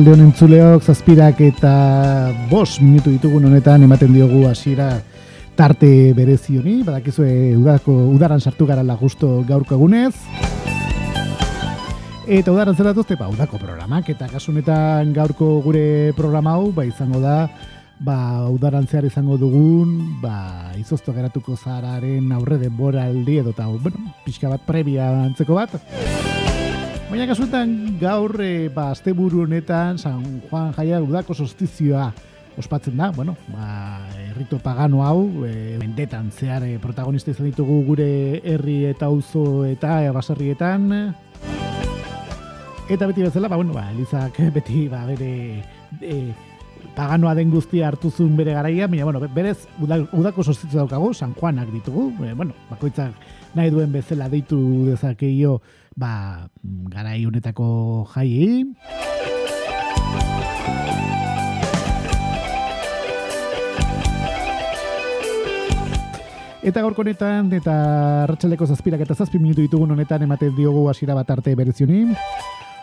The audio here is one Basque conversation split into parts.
Arratxalde honen zuleok, zazpirak eta bos minutu ditugun honetan ematen diogu hasiera tarte berezi honi, badakizue udako, udaran sartu gara lagusto gaurko egunez. Eta udaran zela duzte, ba, udako programak, eta kasunetan gaurko gure programa hau, ba, izango da, ba, udaran zehar izango dugun, ba, izozto geratuko zararen aurre denbora aldi edo, eta, bueno, pixka bat prebia antzeko bat. Baina kasuetan gaur e, ba, asteburu honetan San Juan Jaia udako sostizioa ospatzen da, bueno, ba, errito pagano hau, e, mendetan zehar e, protagonista izan ditugu gure herri eta auzo eta e, baserrietan. Eta beti bezala, ba, bueno, ba, Elizak beti ba, bere e, paganoa den guztia hartu zuen bere garaia, baina, bueno, berez udako sostizioa daukagu, San Juanak ditugu, e, bueno, bakoitzak nahi duen bezala deitu dezakeio, ba, garai honetako jai. Eta gaurko honetan, eta ratxaleko zazpirak eta zazpi minutu ditugun honetan ematen diogu hasiera bat arte berezioni.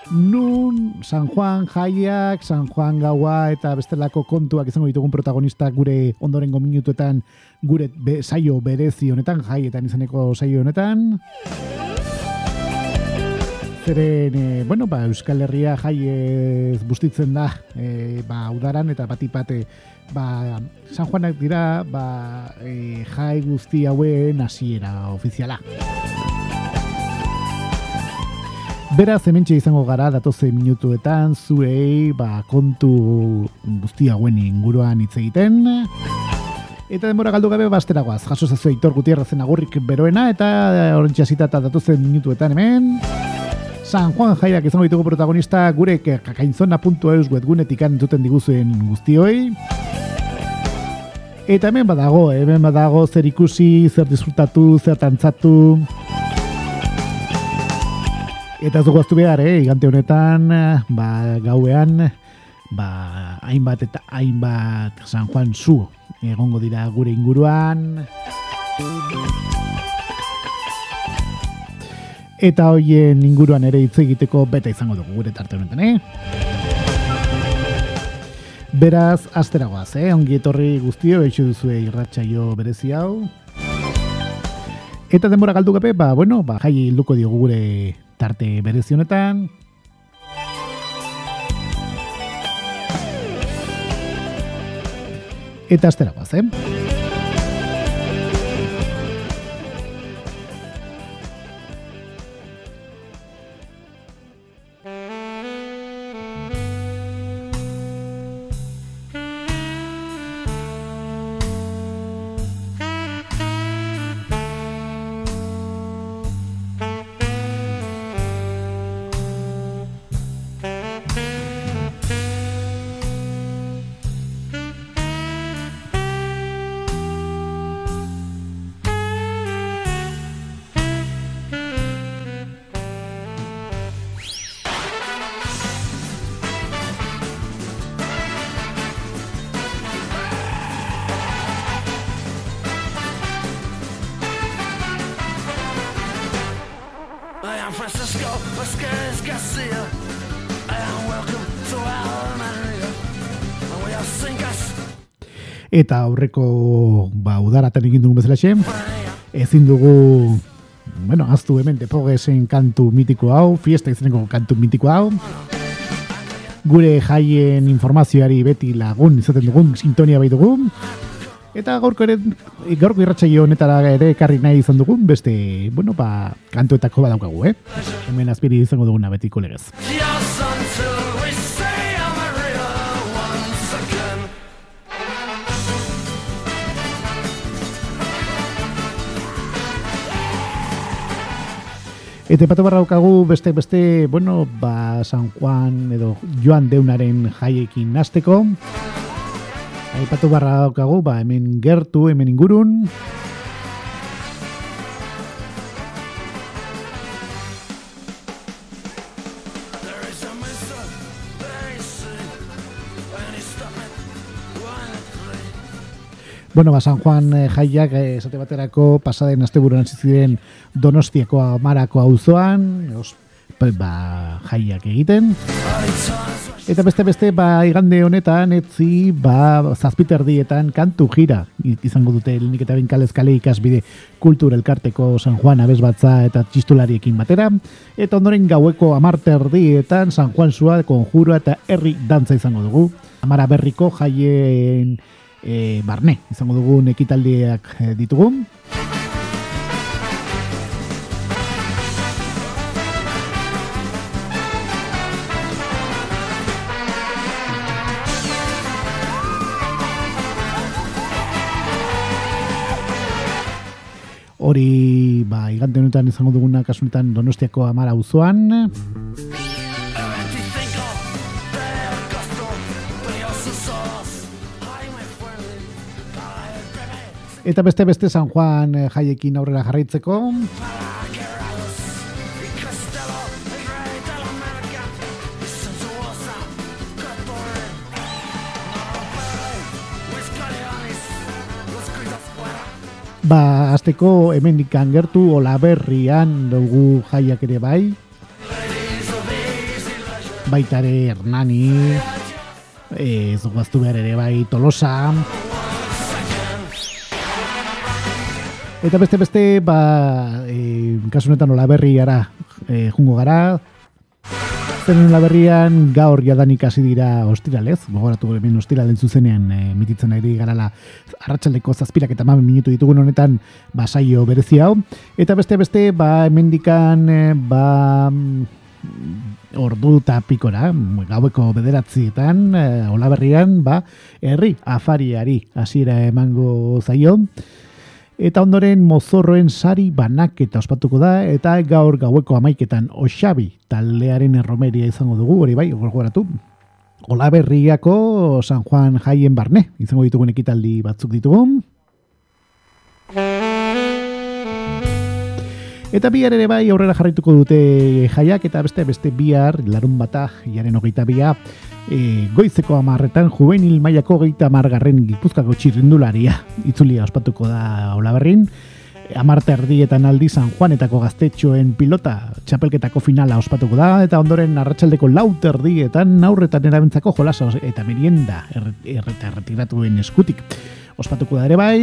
Nun, San Juan jaiak, San Juan gaua eta bestelako kontuak izango ditugun protagonistak gure ondorengo minutuetan gure be, saio berezi honetan, jaietan izaneko saio honetan. Zeren, e, bueno, ba, Euskal Herria jai ez bustitzen da e, ba, udaran eta batipate ba, San Juanak dira ba, e, jai guzti hauen hasiera ofiziala. Beraz, hementxe izango gara datoze minutuetan zuei ba, kontu guzti hauen inguruan hitz egiten. Eta denbora galdu gabe basteragoaz. Jaso zazue itor gutierrezen agurrik beroena eta horrentxasita eta datozen minutuetan hemen. San Juan Jairak izango ditugu protagonista gure kakainzona.eus webgunetik entzuten diguzuen guztioi. Eta hemen badago, hemen badago zer ikusi, zer disfrutatu, zer tantzatu. Eta ez dugu aztu behar, eh? igante honetan, ba, gauean, ba, hainbat eta hainbat San Juan zu egongo dira gure inguruan. Eta hoien inguruan ere hitz egiteko beta izango dugu gure tarte honetan, eh? Beraz, asteragoaz, eh? Ongi etorri guztio, eixo duzu irratsaio berezi hau. Eta denbora galdu gabe, ba, bueno, ba, jai hilduko diogu gure tarte berezi honetan. Eta asteragoaz, eh? Eta aurreko ba udaraten egin dugu bezala xe, ezin dugu bueno, aztu hemen depogesen kantu mitiko hau, fiesta izeneko kantu mitiko hau, gure jaien informazioari beti lagun izaten dugun sintonia bai dugu, eta gaurko ere, gaurko irratxaio honetara ere ekarri nahi izan dugun, beste, bueno, ba, kantuetako badaukagu, eh? Hemen azpiri izango duguna betiko legez. Eta epatu barra daukagu beste beste, bueno, ba San Juan edo Joan Deunaren jaiekin nasteko. Epatu barra daukagu, ba hemen gertu, hemen ingurun. Bueno, ba, San Juan eh, jaiak eh, esate baterako pasaden asteburuan ziren Donostiako amarako auzoan, ba, jaiak egiten. Eta beste beste ba igande honetan etzi ba zazpiterdietan kantu gira izango dute Linik eta Binkal Eskale ikasbide kultur elkarteko San Juan abez batza eta txistulariekin batera. Eta ondoren gaueko amarterdietan San Juan Zua konjuro eta herri dantza izango dugu. Amara berriko jaien e, barne izango dugu ekitaldiak e, ditugu. hori ba, igante honetan izango duguna kasunetan donostiako amara auzoan Eta beste beste San Juan eh, jaiekin aurrera jarraitzeko. Ba, azteko hemen ikan gertu olaberrian dugu jaiak ere bai. Baitare Hernani, e, zuguaztu behar ere bai Tolosa. Eta beste beste, ba, e, kasunetan olaberriara e, jungo gara, zen la berrian gaur jadanik hasi dira ostiralez, gogoratu hemen ostiralen zuzenean e, mititzen ari garala arratsaldeko zazpirak eta mamen minutu ditugun honetan basaio berezi hau. Eta beste beste, ba hemendikan e, ba ordu eta pikora, gaueko bederatzietan, e, olaberrian, ba, herri afariari hasiera emango zaio. Eta ondoren mozorroen sari banak eta ospatuko da, eta gaur gaueko amaiketan osabi taldearen erromeria izango dugu, hori bai, gorgoratu. Ola berriako San Juan jaien barne, izango ditugun ekitaldi batzuk ditugu. Eta bihar ere bai aurrera jarrituko dute jaiak eta beste beste bihar larun bata jaren hogeita bia e, goizeko amarretan juvenil mailako geita amargarren gipuzkako txirrindularia itzulia ospatuko da olaberrin. Amarte erdietan aldi San Juanetako gaztetxoen pilota txapelketako finala ospatuko da eta ondoren arratsaldeko laut erdietan aurretan erabentzako jolasa eta merienda erreta erretiratuen eskutik ospatuko da ere bai.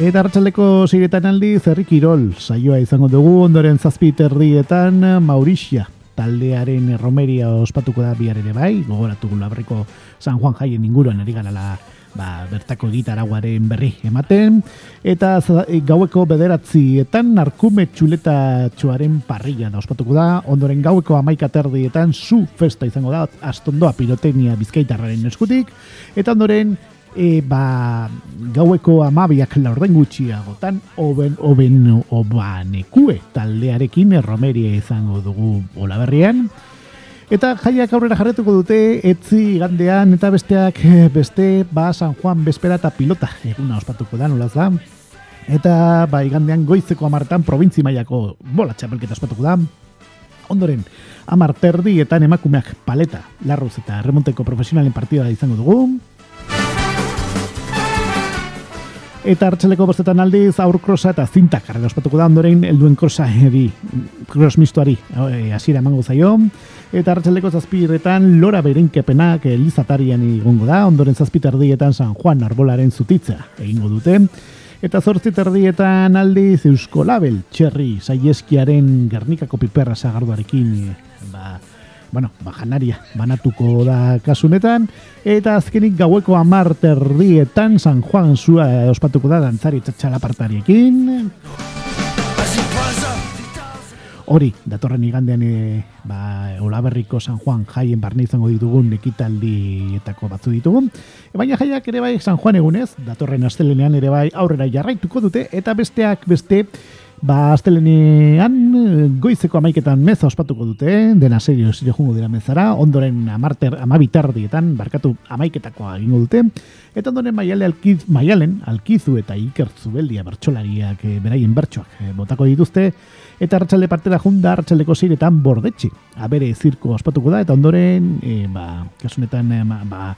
Eta hartzaldeko ziretan aldi, zerri kirol, saioa izango dugu, ondoren zazpi erdietan, Maurixia, taldearen romeria ospatuko da bihar ere bai, gogoratu labriko San Juan jaien inguruan ari garala ba, bertako gitaraguaren berri ematen, eta gaueko bederatzietan narkume txuleta txuaren parrilla da ospatuko da, ondoren gaueko amaika terdietan zu festa izango da, astondoa pilotenia bizkaitarraren eskutik, eta ondoren e, ba, gaueko amabiak laurden gutxiagotan oben, oben obanekue taldearekin erromeria izango dugu olaberrian. Eta jaiak aurrera jarretuko dute etzi gandean eta besteak beste ba San Juan Bespera eta pilota eguna ospatuko da nolaz da. Eta ba igandean goizeko amartan provintzi mailako bola txapelketa ospatuko da. Ondoren, amar eta emakumeak paleta, larruz eta remonteko profesionalen partida izango dugu. Eta hartzeleko bostetan aldiz aurkrosa eta zintak karrera ospatuko da ondoren helduen krosa edi, cross mistuari eh, hasiera emango zaio. Eta hartzeleko zazpiretan lora berenkepenak elizatarian egongo da, ondoren zazpiterdietan San Juan Arbolaren zutitza egingo dute. Eta zortzit erdietan aldiz Eusko Label, txerri, saieskiaren Gernikako piperra zagarduarekin, ba, bueno, bajanaria banatuko da kasunetan, eta azkenik gaueko amarterrietan San Juan zua ospatuko da dantzari txatxala partariekin. Hori, datorren igandean e, ba, Olaberriko San Juan jaien barne izango ditugun ekitaldietako batzu ditugun. E, baina jaiak ere bai San Juan egunez, datorren astelenean ere bai aurrera jarraituko dute, eta besteak beste Ba, astelenean goizeko amaiketan meza ospatuko dute, dena serio zire dira mezara, ondoren amarter, amabitardietan, barkatu amaiketakoa egingo dute, eta ondoren maiale alkiz, maialen alkizu eta ikertzu beldia bertxolariak e, beraien bertxoak e, botako dituzte, eta hartxalde partera junda hartxaldeko ziretan bordetxi, abere zirko ospatuko da, eta ondoren, e, ba, kasunetan, ba,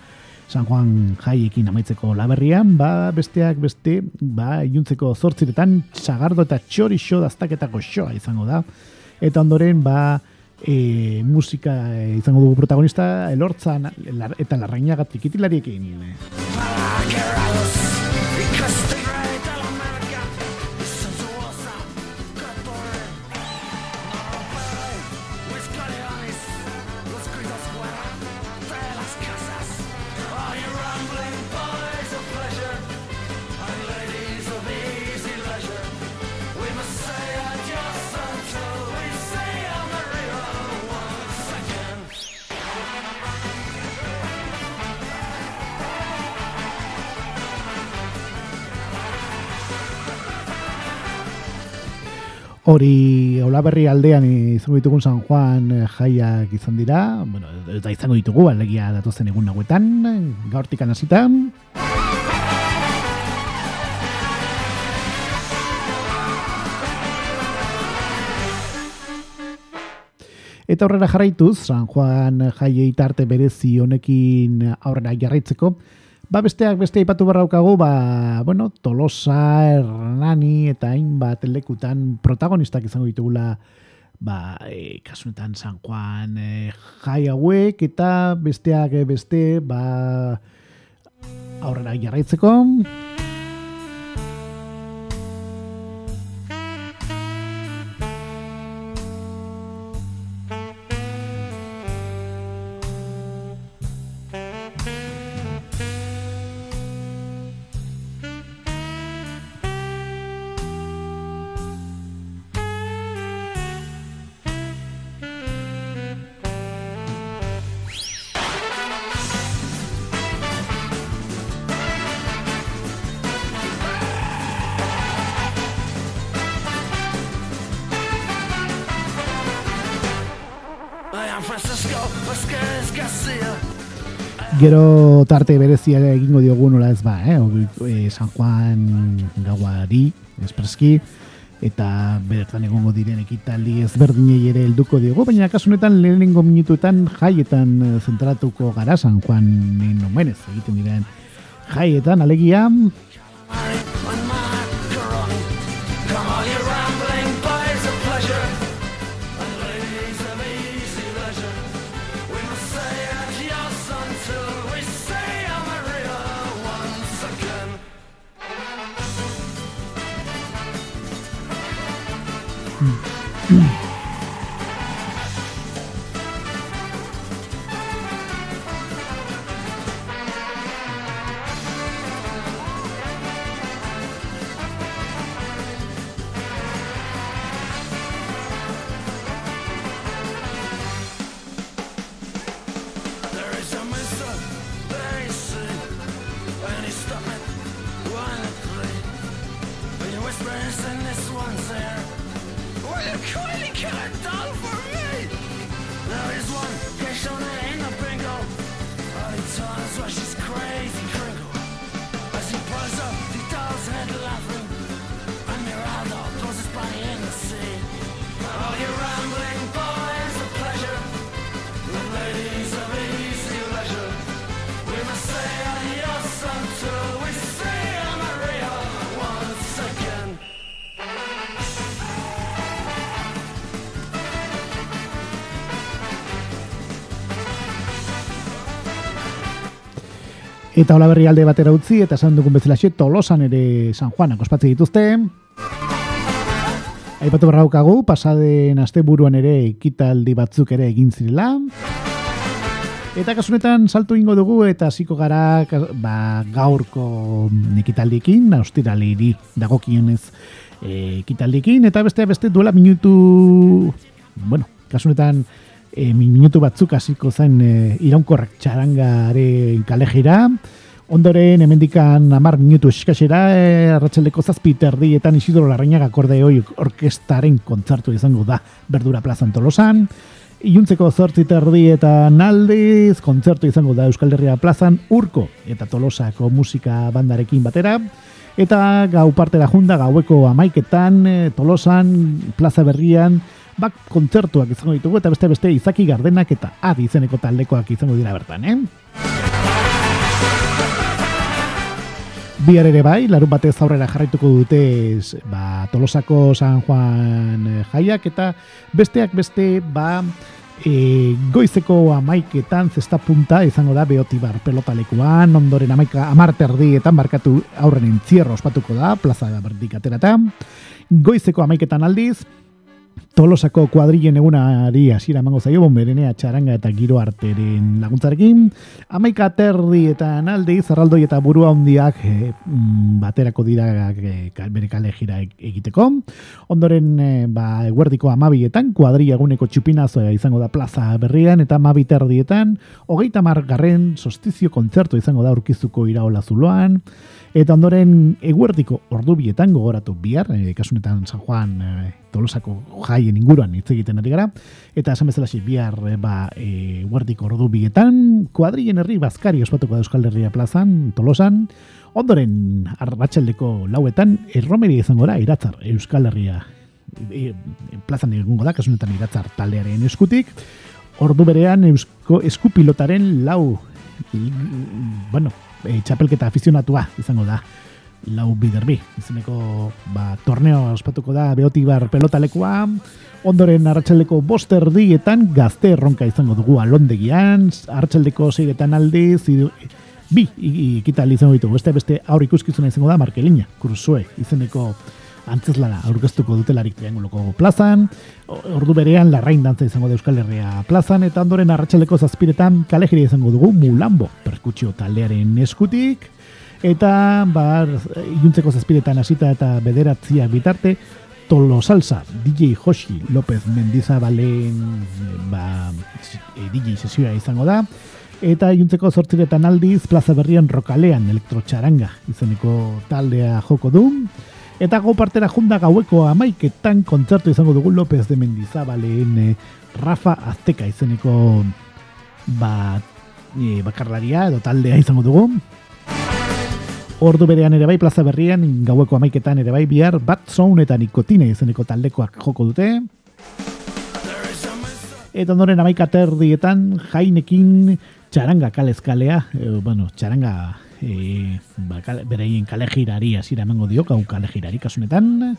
San Juan jaiekin amaitzeko laberrian, ba, besteak beste, ba, iluntzeko zortziretan, txagardo eta txorixo daztaketako xoa izango da. Eta ondoren, ba, e, musika izango dugu protagonista, elortzan eta larrainagatik itilariekin. Hori olaberri aldean izango ditugun San Juan eh, jaiak izan dira, bueno, eta izango ditugu, alegia datozen egun nagoetan, gaurtik anasita. Eta horrela jarraituz, San Juan jaiei tarte berezi honekin aurrera jarraitzeko, Ba besteak beste aipatu barraukagu, ba, bueno, Tolosa, Hernani eta hainbat lekutan protagonistak izango ditugula ba, e, kasunetan San Juan e, jai hauek eta besteak beste ba, aurrera jarraitzeko. Gero tarte berezia egingo diogu nola ez ba, eh? E, San Juan gauari, espreski, eta bertan egongo diren ekitaldi ezberdinei ere helduko diogu, baina kasunetan lehenengo minutuetan jaietan eh, zentratuko gara San Juan nomenez egiten diren jaietan, alegia... Eta hola berri alde batera utzi, eta esan dugun bezala xe, tolosan ere San Juanak ospatze dituzte. Aipatu berraukagu, pasaden asteburuan ere ekitaldi batzuk ere egin zirela. Eta kasunetan saltu ingo dugu eta hasiko gara ba, gaurko ekitaldikin, austiraliri dagokionez e, ekitaldikin, eta beste beste duela minutu, bueno, kasunetan e, minutu batzuk hasiko zen e, iraunkorrak txarangare kalejira. Ondoren, hemendikan amar minutu eskasera, e, arratxaldeko zazpiterdi eta Isidro Larrañaga hoi orkestaren kontzartu izango da Berdura Plazan Tolosan. Iuntzeko zortzi terdi eta naldiz, kontzertu izango da Euskal Herria plazan urko eta tolosako musika bandarekin batera. Eta gau parte da junda gaueko amaiketan, e, tolosan, plaza berrian, bak kontzertuak izango ditugu eta beste beste izaki gardenak eta adi izeneko taldekoak izango dira bertan, eh? Bihar ere bai, larun batez aurrera jarraituko dute ba, Tolosako San Juan eh, jaiak eta besteak beste ba, e, goizeko amaiketan zesta punta izango da beotibar pelotalekuan, ondoren amaika amarterdietan barkatu aurren entzierro ospatuko da, plaza berdik ateratan. Goizeko amaiketan aldiz, Tolosako kuadrillen egunari hasiera emango zaio bomberenea txaranga eta giro arteren laguntzarekin. Amaika aterdi eta naldi, zarraldoi eta burua hondiak e, baterako dira e, bere kale jira e, egiteko. Ondoren, e, ba, eguerdiko amabietan, kuadrilla eguneko txupinazoa izango da plaza berrian, eta amabi terdietan, hogeita margarren sostizio kontzertu izango da urkizuko iraola zuloan. Eta ondoren eguerdiko ordubietan gogoratu bihar, e, kasunetan San Juan e, Tolosako jaien inguruan hitz egiten ari gara. Eta esan bezala bihar e, ba, e, eguerdiko ordubietan, kuadrien herri bazkari ospatuko da Euskal Herria plazan, Tolosan. Ondoren arratxaldeko lauetan, erromeri izango da, iratzar Euskal Herria e, plazan egongo da, kasunetan iratzar taldearen eskutik. Ordu berean eusko, eskupilotaren lau, bueno, e, txapelketa afizionatua izango da lau biderbi. Izeneko ba, torneo ospatuko da beotibar pelotalekua, ondoren arratsaldeko boster dietan gazte erronka izango dugu alondegian, arratsaldeko zeiretan aldiz, bi ikitali izango ditugu, beste beste aur ikuskizuna izango da Markelina, kursue, izeneko antzeslana aurkeztuko dutelarik trianguloko plazan, ordu berean larrain dantza izango da Euskal Herria plazan, eta ondoren arratsaldeko zazpiretan kalejiri izango dugu Mulambo, perkutxio taldearen eskutik, eta ba, iluntzeko zazpiretan hasita eta bederatziak bitarte, Tolo Salsa, DJ Joshi López Mendizabalen ba, e, DJ sesioa izango da, eta iluntzeko zortziretan aldiz, plaza berrian rokalean elektrotxaranga izeneko taldea joko du, Eta go partera junda gaueko amaiketan kontzertu izango dugu López de Mendizabaleen e, Rafa Azteca izeneko ba, e, bakarlaria edo taldea izango dugu. Ordu berean ere bai plaza berrian gaueko amaiketan ere bai bihar bat zone eta nikotine izeneko taldekoak joko dute. Eta ondoren amaikater dietan jainekin txaranga kalezkalea, e, bueno, txaranga e, ba, kale, bereien kale girari azira emango dio, gau kale girari kasunetan.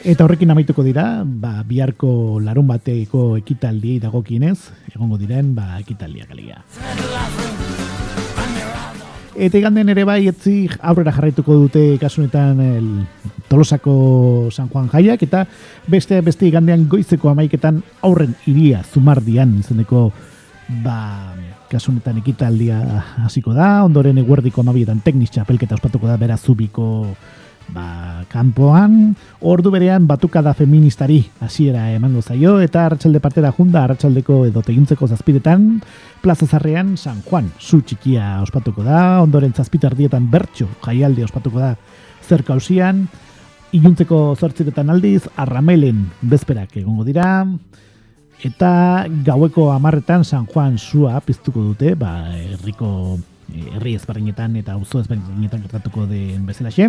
Eta horrekin amaituko dira, ba, biharko larun bateko ekitaldi dagokienez, egongo diren, ba, ekitaldia kalia. Eta iganden ere bai, etzi aurrera jarraituko dute kasunetan el, Tolosako San Juan jaiak, eta beste beste igandean goizeko amaiketan aurren iria zumardian izeneko ba, kasunetan ekitaldia hasiko da, ondoren eguerdiko amabietan tekniz txapelketa ospatuko da bera zubiko ba, kanpoan, ordu berean batukada feministari hasiera emango zaio, eta arratsalde partera junda, arratsaldeko edo tegintzeko zazpidetan, plaza zarrean San Juan, zu txikia ospatuko da, ondoren zazpitardietan bertxo jaialdi ospatuko da zerka hausian, iluntzeko zortziretan aldiz, arramelen bezperak egongo dira, Eta gaueko amarretan San Juan zua piztuko dute, ba, herriko eh, herri ezberdinetan eta auzo ezberdinetan gertatuko den bezala xe.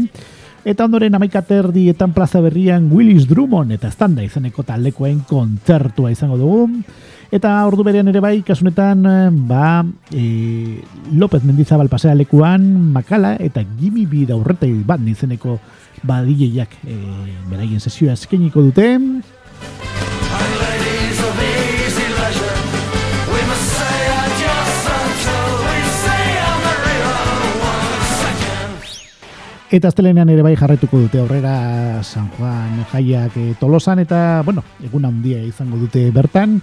Eta ondoren amaikater dietan plaza berrian Willis Drummond eta estanda izaneko talekoen kontzertua izango dugu. Eta ordu berean ere bai, kasunetan, ba, e, López Mendizabal pasea lekuan, Makala eta Gimi bi daurretai bat izeneko badileiak e, beraien sesioa eskeniko dute. Eta astelenean ere bai jarraituko dute aurrera San Juan jaiak e, tolosan eta, bueno, egun handia izango dute bertan.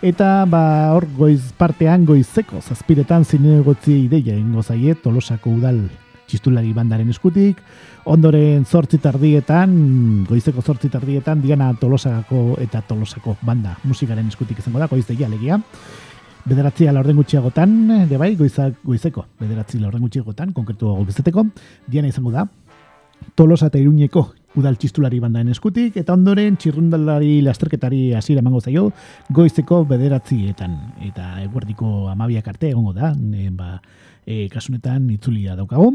Eta ba, hor goiz partean goizeko zazpiretan zinegotzi ideia ingo zaie tolosako udal txistulari bandaren eskutik. Ondoren zortzi tardietan, goizeko zortzi tardietan, diana tolosako eta tolosako banda musikaren eskutik izango da, goiz deia legia. Bederatzi ala orden gutxiagotan, de bai, goizak, goizeko, bederatzi ala orden gutxiagotan, konkretu gobizeteko, diana izango da, tolosa eta iruñeko udal txistulari bandaen eskutik, eta ondoren txirrundalari lasterketari hasiera emango zaio, goizeko bederatzietan, eta eguerdiko amabiak arte egongo da, e, ba, e, kasunetan itzulia daukago.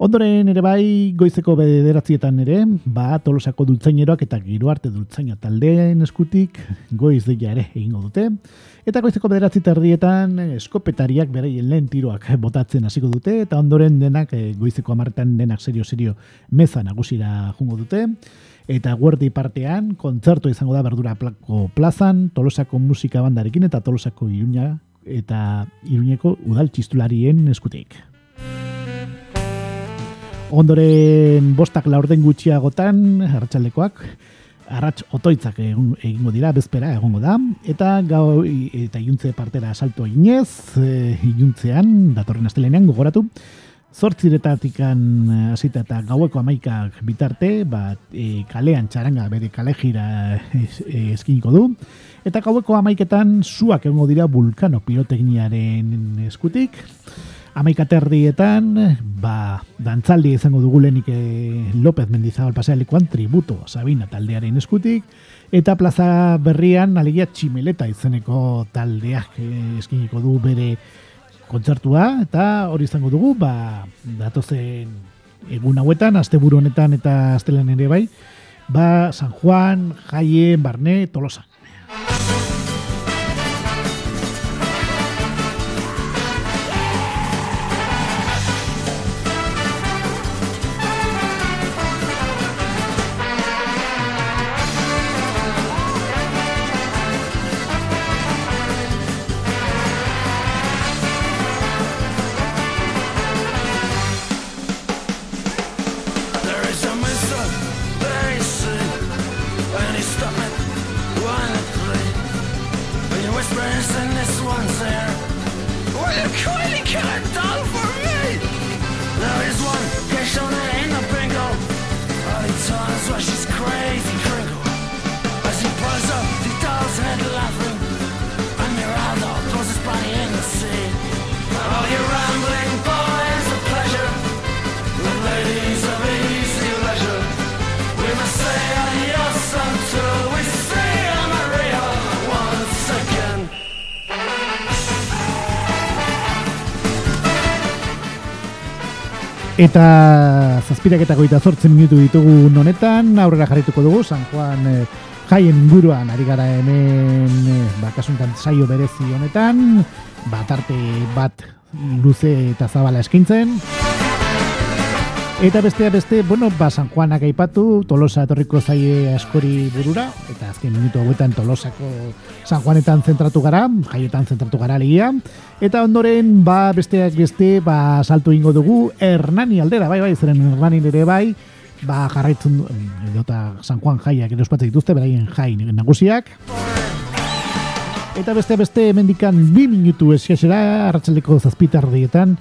Ondoren ere bai, goizeko bederatzietan ere, ba, tolosako dultzaineroak eta giro arte dultzaina taldeen eskutik, goiz deia ere egingo dute. Eta goizeko bederatzi erdietan eskopetariak bereien lehen tiroak botatzen hasiko dute, eta ondoren denak eh, goizeko amartan denak serio-serio meza nagusira jungo dute. Eta guardi partean, kontzertu izango da berdura plako plazan, tolosako musika bandarekin eta tolosako iruña eta iruñeko udal txistularien eskutik. Ondoren bostak laurden gutxiagotan, hartxaldekoak, arratx otoitzak egingo dira, bezpera egongo da, eta gau eta iuntze partera salto eginez, e, iuntzean, datorren astelenean, gogoratu, zortziretatik hasita eta gaueko amaikak bitarte, ba, e, kalean txaranga bere kale jira e, eskiniko du, eta gaueko amaiketan zuak egongo dira vulkano pirotekniaren eskutik, Amaikaterrietan, ba, dantzaldi izango dugulenik e, López Mendizabal pasealikoan tributo Sabina taldearen eskutik, eta plaza berrian alegia tximeleta izeneko taldeak e, eskiniko du bere kontzertua, eta hori izango dugu, ba, datozen egun hauetan, asteburu honetan eta astelen ere bai, ba, San Juan, Jaien, Barne, Tolosan. Eta zazpirak eta goita zortzen minutu ditugu honetan, aurrera jarrituko dugu, San Juan eh, jaien inguruan ari gara hemen eh, bakasuntan saio berezi honetan, bat arte bat luze eta zabala eskintzen. Eta bestea beste, bueno, ba San Juanak aipatu, Tolosa etorriko zaie askori burura, eta azken minutu hauetan Tolosako San Juanetan zentratu gara, jaietan zentratu gara legia. Eta ondoren, ba besteak beste, ba saltu ingo dugu, Hernani aldera, bai, bai, zeren Hernani ere bai, ba jarraitzen, edota San Juan jaiak ere ospatzen dituzte, beraien jai nagusiak. Eta beste beste mendikan bi minutu eskiasera, arratsaldeko zazpitardietan,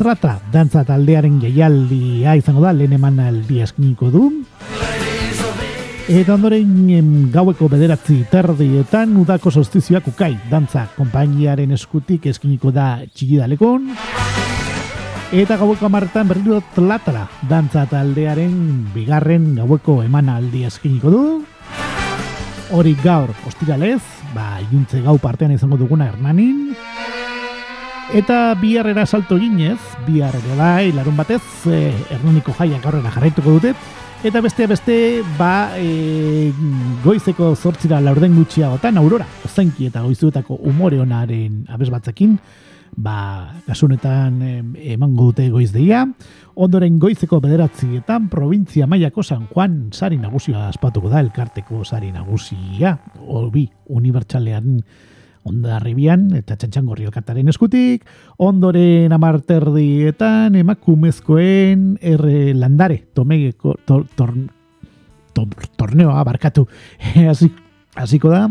trata dantza taldearen gehialdia izango da lehen eman aldi eskiniko du. Eta ondoren gaueko bederatzi terdietan udako sostizioak ukai dantza konpainiaren eskutik eskiniko da txigidalekon eta gaueko amartan berritu tlatara dantza taldearen bigarren gaueko eman aldi eskiniko du. Hori gaur ostiralez ba iuntze gau partean izango duguna hernanin Eta biharrera salto ginez, biharrera bai, larun batez, eh, ernoniko jaiak aurrera jarraituko dute. Eta beste beste, ba, e, goizeko zortzira laurden gutxiagotan, aurora, ozenki eta goizuetako umore honaren abez batzekin, ba, gasunetan emango dute goiz deia. Ondoren goizeko bederatzietan, provintzia maiako San Juan sari nagusia aspatuko da, elkarteko sari nagusia, obi, unibertsalean, ondarribian eta txantxangorri elkartaren eskutik, ondoren amarterdietan emakumezkoen erre landare, tomegeko tor, tor, torneoa barkatu, hasiko da,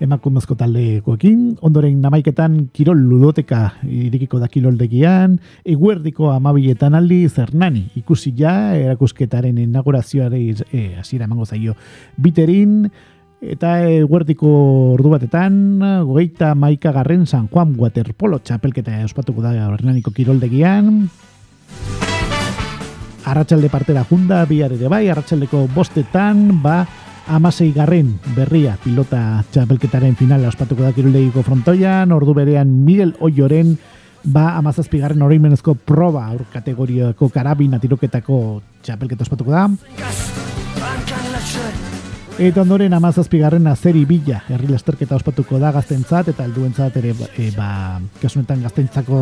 emakumezko taldekoekin, ondoren namaiketan kirol ludoteka irikiko da kiroldegian, eguerdiko amabiletan aldi zernani, ikusi ja, erakusketaren inaugurazioare e, hasiera emango zaio biterin, Eta e, guerdiko ordu batetan, gogeita maika garren San Juan Waterpolo txapelketa ospatuko da Hernaniko Kiroldegian. Arratxalde partera junda, bihar ere bai, arratsaldeko bostetan, ba, amasei garren berria pilota txapelketaren finala ospatuko da Kiroldegiko frontoian, ordu berean Miguel Oioren ba amazazpigarren oroimenezko proba aur kategoriako karabina tiroketako txapelketa ospatuko da. Eta ondoren amazazpigarren azeri bila herri lasterketa ospatuko da gaztentzat eta alduentzat ere e, ba, kasunetan gaztentzako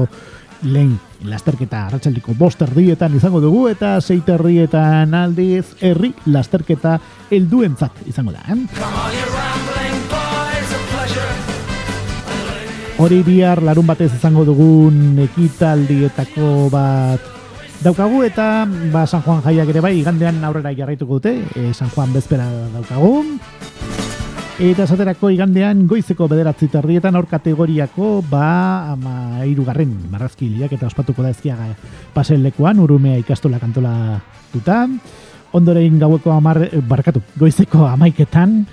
lehen lasterketa arratsaldiko bost erdietan izango dugu eta seit erdietan aldiz herri lasterketa helduentzat izango da. Eh? Hori bihar larun batez izango dugun ekitaldietako bat daukagu eta ba, San Juan jaiak ere bai igandean aurrera jarraituko dute e, San Juan bezpera daukagu. Eta esaterako igandean goizeko bederatzi terrietan aur kategoriako ba ama irugarren marrazki eta ospatuko da ezkiaga pasen lekuan urumea ikastola kantola duta ondorein gaueko amar barkatu goizeko amaiketan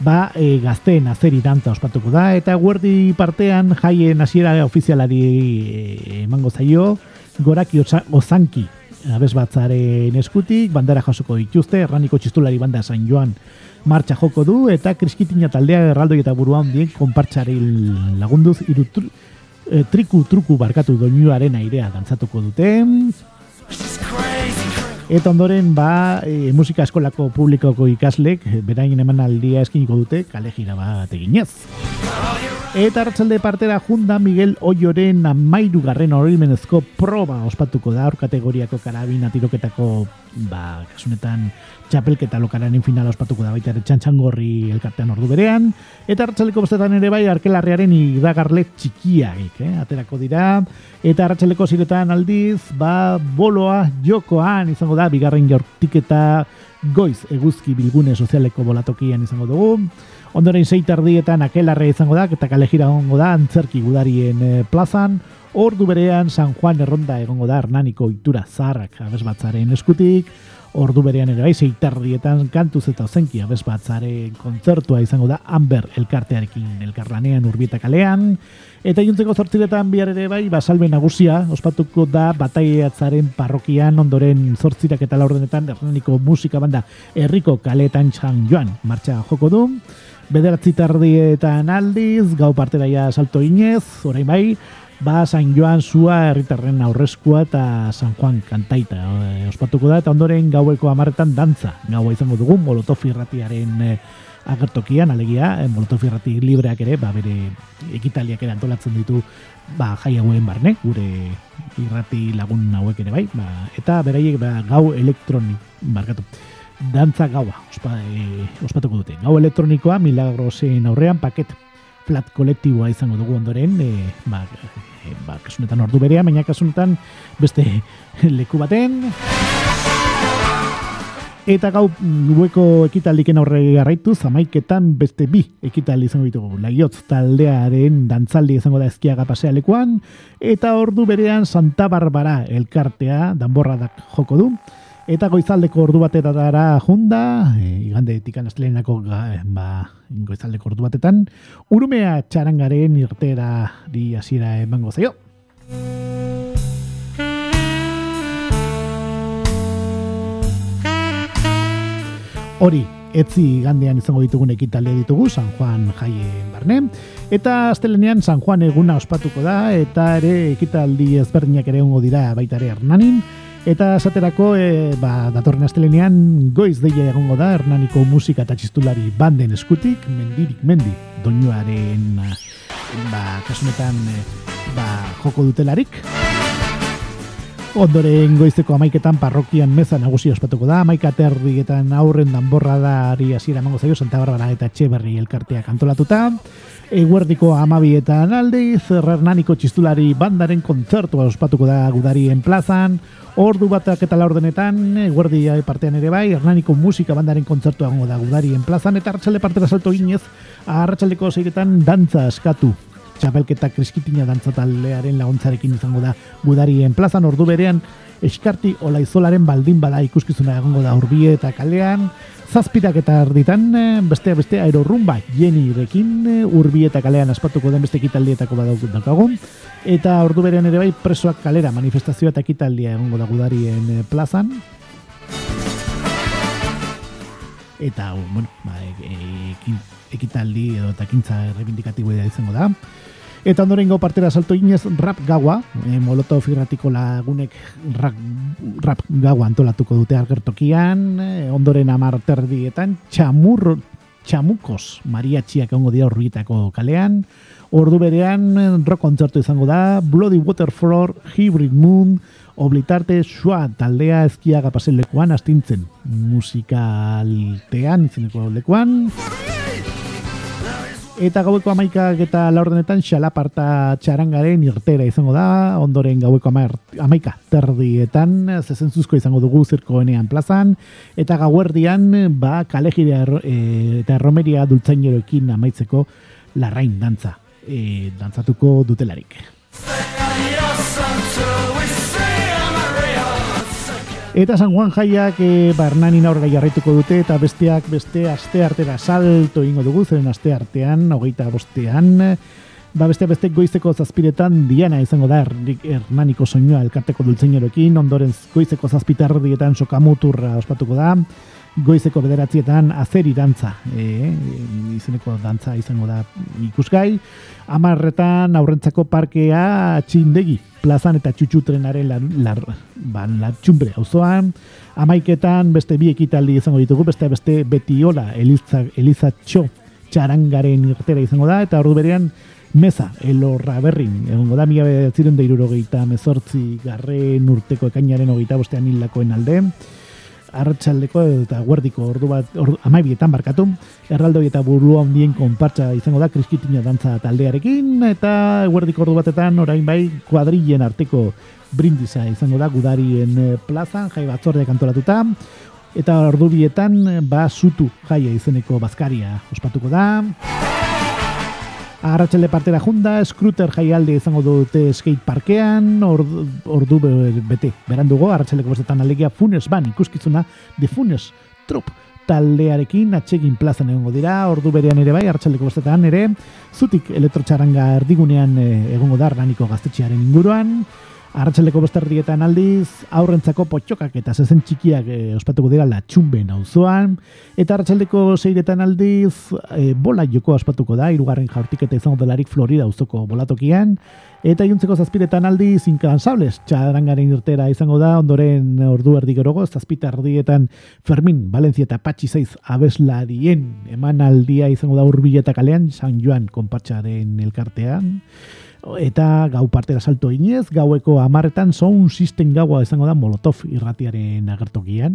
ba, e, gazteen azeri dantza ospatuko da, eta guerdi partean jaien hasiera ofizialari e, emango zaio, goraki ozanki abez batzaren eskutik, bandera jasoko dituzte, erraniko txistulari banda San Joan martxa joko du, eta kriskitina taldea erraldoi eta burua hondien konpartxari lagunduz, iru e, triku truku barkatu doinuaren airea dantzatuko dute. Eta ondoren, ba, e, musika eskolako publikoko ikaslek, berain eman aldia eskiniko dute, kale gira bat eginez. Eta hartzalde partera junda Miguel Oioren amairu garren horimenezko proba ospatuko da, kategoriako karabina tiroketako, ba, kasunetan, txapelketa lokararen finala ospatuko da baita ere txantxangorri elkartean ordu berean, eta hartzaleko bostetan ere bai arkelarrearen idagarle txikiak, eh? aterako dira, eta hartzaleko ziretan aldiz, ba, boloa jokoan izango da, bigarren jortik eta goiz eguzki bilgune sozialeko bolatokian izango dugu, ondoren zeitardietan akelarre izango da, eta kalejira ongo da, antzerki gudarien eh, plazan, Ordu berean San Juan erronda egongo da Hernaniko itura zaharrak abesbatzaren eskutik, ordu berean ere bai, zeitardietan kantuz eta ozenki abesbatzaren kontzertua izango da Amber elkartearekin elkarlanean urbieta kalean, eta juntzeko zortziretan bihar ere bai, basalbe nagusia, ospatuko da bataiatzaren parrokian. Ondoren zortzirak eta laurdenetan Hernaniko musika banda herriko kaletan txan joan martxa joko du, Bederatzi tardietan aldiz, gau partera ja salto inez, orain bai, ba San Joan zua herritarren aurrezkoa eta San Juan kantaita e, ospatuko da, eta ondoren gaueko amaretan dantza, gaua izango dugu, molotov irratiaren e, agertokian, alegia, e, molotov irrati libreak ere, ba, bere ekitaliak ere antolatzen ditu, ba, jai hauen barne, gure irrati lagun hauek ere bai, ba, eta beraiek ba, gau elektronik, barkatu, dantza gaua ospa, e, ospatuko dute. Gau elektronikoa milagrosen aurrean paket flat kolektiboa izango dugu ondoren, e, ba, e, ba, kasunetan ordu berea, baina kasunetan beste leku baten. Eta gau gueko ekitaldiken aurre garraitu, zamaiketan beste bi ekitaldi izango ditugu. Laiotz taldearen dantzaldi izango da ezkiaga pasea lekuan, eta ordu berean Santa Barbara elkartea danborradak joko du. Eta goizaldeko ordu batetara junda, e, igande tikan astelenako ba, goizaldeko ordu batetan, urumea txarangaren irtera di hasiera emango zaio. Hori, etzi gandean izango ditugun ekitalde ditugu, San Juan jaien barne. Eta astelenean San Juan eguna ospatuko da, eta ere ekitaldi ezberdinak ere ongo dira baita ere hernanin. Eta esaterako, e, ba, datorren astelenean goiz deia egongo da, hernaniko musika eta txistulari banden eskutik, mendirik mendi, doinuaren, ba, kasunetan, e, ba, joko dutelarik. Ondoren goizeko amaiketan parrokian meza nagusi ospatuko da, amaika terrietan aurren danborra da ari hasiera emango zaio, Santa Barbara eta Txeberri elkarteak antolatuta. Eguerdiko amabietan alde, zerrernaniko txistulari bandaren kontzertua ospatuko da gudarien plazan, ordu batak eta laurdenetan, eguerdi partean ere bai, hernaniko musika bandaren kontzertua gongo da gudarien plazan, eta hartxalde partera salto inez, hartxaldeko zeiretan dantza eskatu. Txapelketa kriskitina dantza taldearen laguntzarekin izango da gudarien plazan, ordu berean, eskarti olaizolaren baldin bada ikuskizuna egongo da urbie eta kalean, Zazpirak eta arditan, eh, beste beste aerorrumba jeni rekin, eh, urbi eta kalean aspatuko den beste ekitaldietako badaukut daukagu. Eta ordu berean ere bai presoak kalera manifestazioa eta ekitaldia egongo da gudarien eh, plazan. Eta, bueno, ba, e, ekitaldi edo eta kintza errebindikatiboa izango da. Eta ondorengo partera salto inez rap gaua, e, molotov irratiko lagunek rap, rap gaua antolatuko dute algertokian, e, ondoren amar terdietan, txamur, txamukos mariatxiak ongo dira urbietako kalean, ordu berean rock kontzertu izango da, Bloody Waterfloor, Hybrid Moon, Oblitarte Shua taldea ezkiaga pasen lekuan astintzen musikaltean izeneko lekuan. Eta gaueko amaikak eta laurdenetan xalaparta txarangaren irtera izango da, ondoren gaueko amaika terdietan, zezentzuzko izango dugu zirkoenean plazan, eta gauerdian, ba, kalejidea e, eta erromeria dultzaineroekin amaitzeko larrain dantza, e, dantzatuko dutelarik. Eta San Juan jaiak e, barnanin aurrera jarraituko dute eta besteak beste aste artera salto ingo dugu, zeren aste artean, hogeita bostean, ba beste beste goizeko zazpiretan diana izango da hernaniko soinua elkarteko dultzeineroekin, ondoren goizeko zazpitardietan sokamuturra ospatuko da, goizeko bederatzietan azeri dantza, e, izeneko dantza izango da ikusgai, amarretan aurrentzako parkea txindegi, plazan eta txutxutrenaren lar, lar, ban, latxumbre auzoan, amaiketan beste bi ekitaldi izango ditugu, beste beste betiola eliza, elizatxo txarangaren irtera izango da, eta ordu berean meza, elorra berrin, egongo da, mila ziren da irurogeita mezortzi garren urteko ekainaren hogeita bostean hilakoen alde, arratsaldeko eta guardiko ordu bat ordu, amaibietan barkatu. Erraldoi eta burua handien konpartza izango da kriskitina dantza taldearekin eta guardiko ordu batetan orain bai kuadrillen arteko brindisa izango da gudarien eh, plazan jai batzordea kantolatuta eta ordu bietan ba sutu jaia izeneko bazkaria ospatuko da Arratxalde partera junda, Scruter jaialde izango dute skate parkean, ordu, ordu bete, berandugo, arratxaldeko bostetan alegia Funes Ban, ikuskizuna, de Funes Trop taldearekin atxegin plazan egongo dira, ordu berean ere bai, arratxaldeko bostetan ere, zutik elektrotxaranga erdigunean eh, egongo da, raniko gaztetxearen inguruan, Arratxaleko bosterdietan aldiz, aurrentzako potxokak eta zezen txikiak e, ospatuko dira latxumben auzoan eta arratxaldeko zeiretan aldiz, e, bola joko ospatuko da, irugarren jaurtik eta izango delarik Florida auzoko bolatokian, eta iuntzeko zazpiretan aldiz, inkansables, txadarangaren irtera izango da, ondoren ordu erdi gerogo, zazpita erdietan Fermin, Valencia eta Patxi zaiz abeslarien eman aldia izango da urbileta kalean, San Joan konpatxaren elkartean, eta gau partera salto inez, gaueko amarretan sound system gaua izango da Molotov irratiaren agertokian,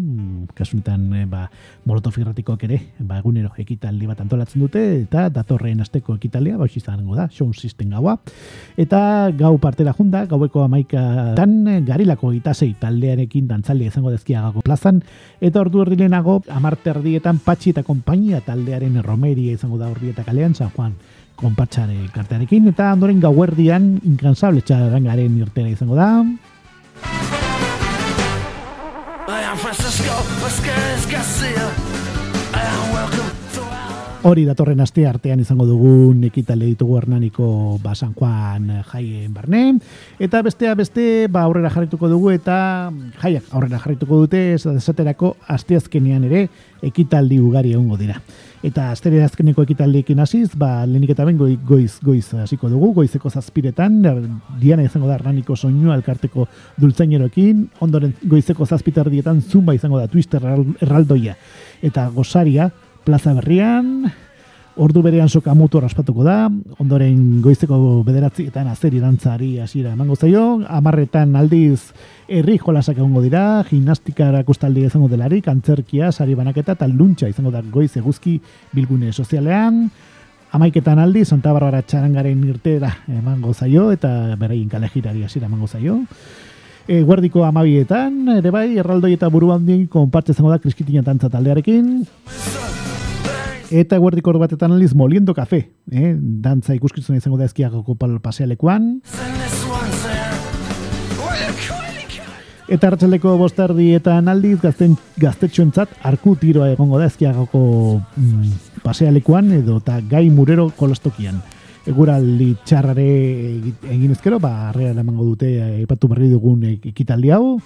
kasunetan eh, ba, Molotov irratikoak ere, ba, egunero ekitaldi bat antolatzen dute, eta datorren asteko ekitaldia, ba, izango da, sound system gaua, eta gau partera junda, gaueko amaika tan garilako itasei taldearekin dantzaldi izango dezkiagago plazan, eta ordu erdilenago, amarte erdietan patxi eta kompainia taldearen romeria izango da ordi eta kalean, San Juan, konpatxare kartearekin, eta ondoren gauerdian inkansable txarangaren irtera izango da. Hori datorren aste artean izango dugun ekitale ditugu Hernaniko ba San Juan jaien barne eta bestea beste ba aurrera jarrituko dugu eta jaiak aurrera jarrituko dute esaterako asteazkenean ere ekitaldi ugari egongo dira. Eta astere azkeneko ekitaldiekin hasiz, ba lenik eta ben goiz goiz hasiko dugu, goizeko zazpiretan, diana izango da Hernaniko soinua elkarteko dultzaineroekin, ondoren goizeko zazpitardietan zumba izango da Twister erraldoia eta gosaria plaza berrian, ordu berean soka mutu raspatuko da, ondoren goizeko bederatzi eta azeri dantzari hasiera emango zaio, amarretan aldiz herri jolasak egongo dira, gimnastika erakustaldi izango delarik, antzerkia, sari banaketa eta luntxa izango da goiz eguzki bilgune sozialean, amaiketan aldi, Santa Barbara txarangaren irtera emango zaio, eta beraien kalejirari hasiera emango zaio. E, guardiko amabietan, ere bai, erraldoi eta buru handien konpartze da kriskitina tantza taldearekin. Eta guardiko batetan aliz moliendo kafe, eh? dantza ikuskitzen izango da ezkiagoko pasealekuan. Eta hartzeleko bostardi eta analdiz gazten, gaztetxoentzat arku tiroa egongo da ezkiagoko mm, pasealekuan edo eta gai murero kolostokian. Eguraldi txarrare egin ezkero, ba, arrean emango dute epatu berri dugun ekitaldi hau.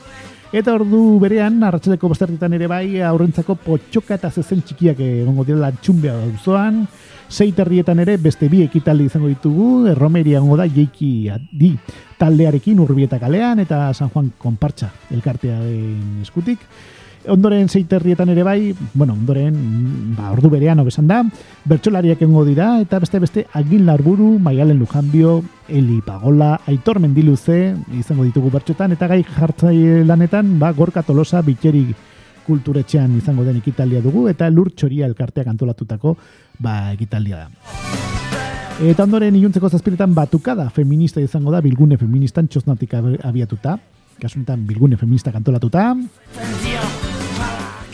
Eta ordu berean, arratsaleko bosterritan ere bai, aurrentzako potxoka eta zezen txikiak egongo direla txumbea dauzoan, Zeiterrietan ere beste bi ekitaldi izango ditugu, Romeria da jeiki di taldearekin urbieta kalean eta San Juan konpartxa elkartea den eskutik. Ondoren zeiterrietan ere bai, bueno, ondoren, ba, ordu berean obesan da, bertsolariak engo dira, eta beste beste agin larburu, maialen lujanbio, Eli Pagola, Aitor Mendiluze, izango ditugu bertxotan, eta gai jartzai lanetan, ba, gorka tolosa, bitxeri kulturetxean izango den ekitaldia dugu, eta lur txoria elkarteak antolatutako ba, ekitaldia da. Eta ondoren iluntzeko zazpiretan batukada feminista izango da, bilgune feministan txosnatik abiatuta, kasunetan bilgune feminista kantolatuta.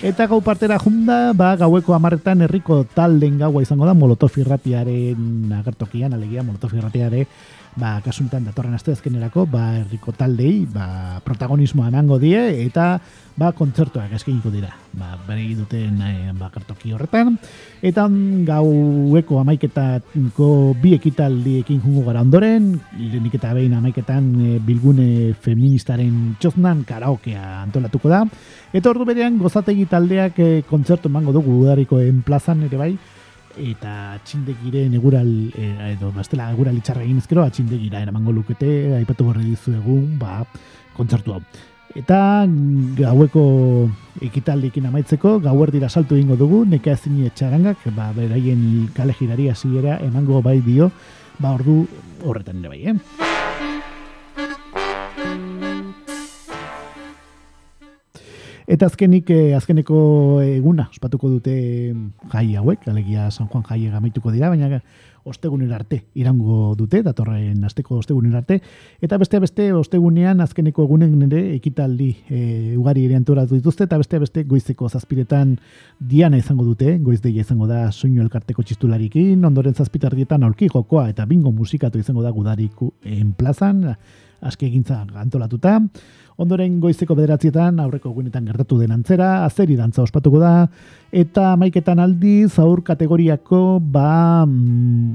Eta gau partera junda, ba, gaueko amarretan herriko talden gaua izango da, Molotov irratiaren agertokian, alegia Molotov irratiare, ba, kasuntan datorren aste azkenerako, ba, herriko taldei, ba, protagonismoa emango die, eta ba, kontzertuak eskeniko dira, ba, bere duten e, ba, kartoki horretan, eta gaueko amaiketako bi ekitaldiekin jungo gara ondoren, lehenik eta behin amaiketan e, bilgune feministaren txoznan karaokea antolatuko da, eta ordu berean gozategi taldeak e, kontzertu emango dugu udariko plazan ere bai, eta txindegiren egural eh, edo bestela egural itxarra egin ezkero atxindegira eramango lukete aipatu berri dizu egun ba, kontzertu hau eta gaueko ekitaldekin amaitzeko gauer dira saltu egingo dugu neka ezin etxarangak ba, beraien kale girari hasiera emango bai dio ba ordu horretan ere bai eh? Eta azkenik, eh, azkeneko eguna, ospatuko dute jai hauek, alegia San Juan jai egamaituko dira, baina ostegunen arte irango dute, datorren asteko ostegunen arte, eta beste beste ostegunean azkeneko egunen nire ekitaldi e, ugari ere antoratu dituzte, eta beste beste goizeko zazpiretan diana izango dute, goizdeia izango da soinu elkarteko txistularikin, ondoren zazpitardietan aurki jokoa eta bingo musikatu izango da gudariku enplazan, aski egintza antolatuta, Ondoren goizeko bederatzietan aurreko egunetan gertatu den antzera, azeri dantza ospatuko da, eta maiketan aldi zaur kategoriako ba mm,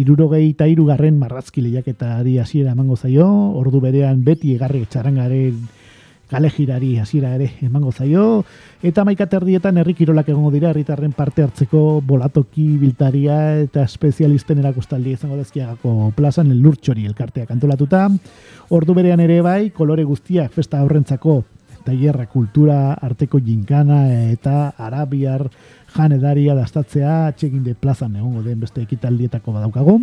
irurogei eta irugarren marrazki lehiaketa ari hasiera emango zaio, ordu berean beti egarri txarangaren kale girari hasiera ere emango zaio eta maikaterdietan herri kirolak egongo dira herritarren parte hartzeko bolatoki biltaria eta espezialisten erakostaldi izango dezkiagako plazan lurtxori elkarteak antolatuta ordu berean ere bai kolore guztiak festa aurrentzako tailerra kultura arteko jinkana eta arabiar janedaria dastatzea atxegin de plazan egongo den beste ekitaldietako badaukagu.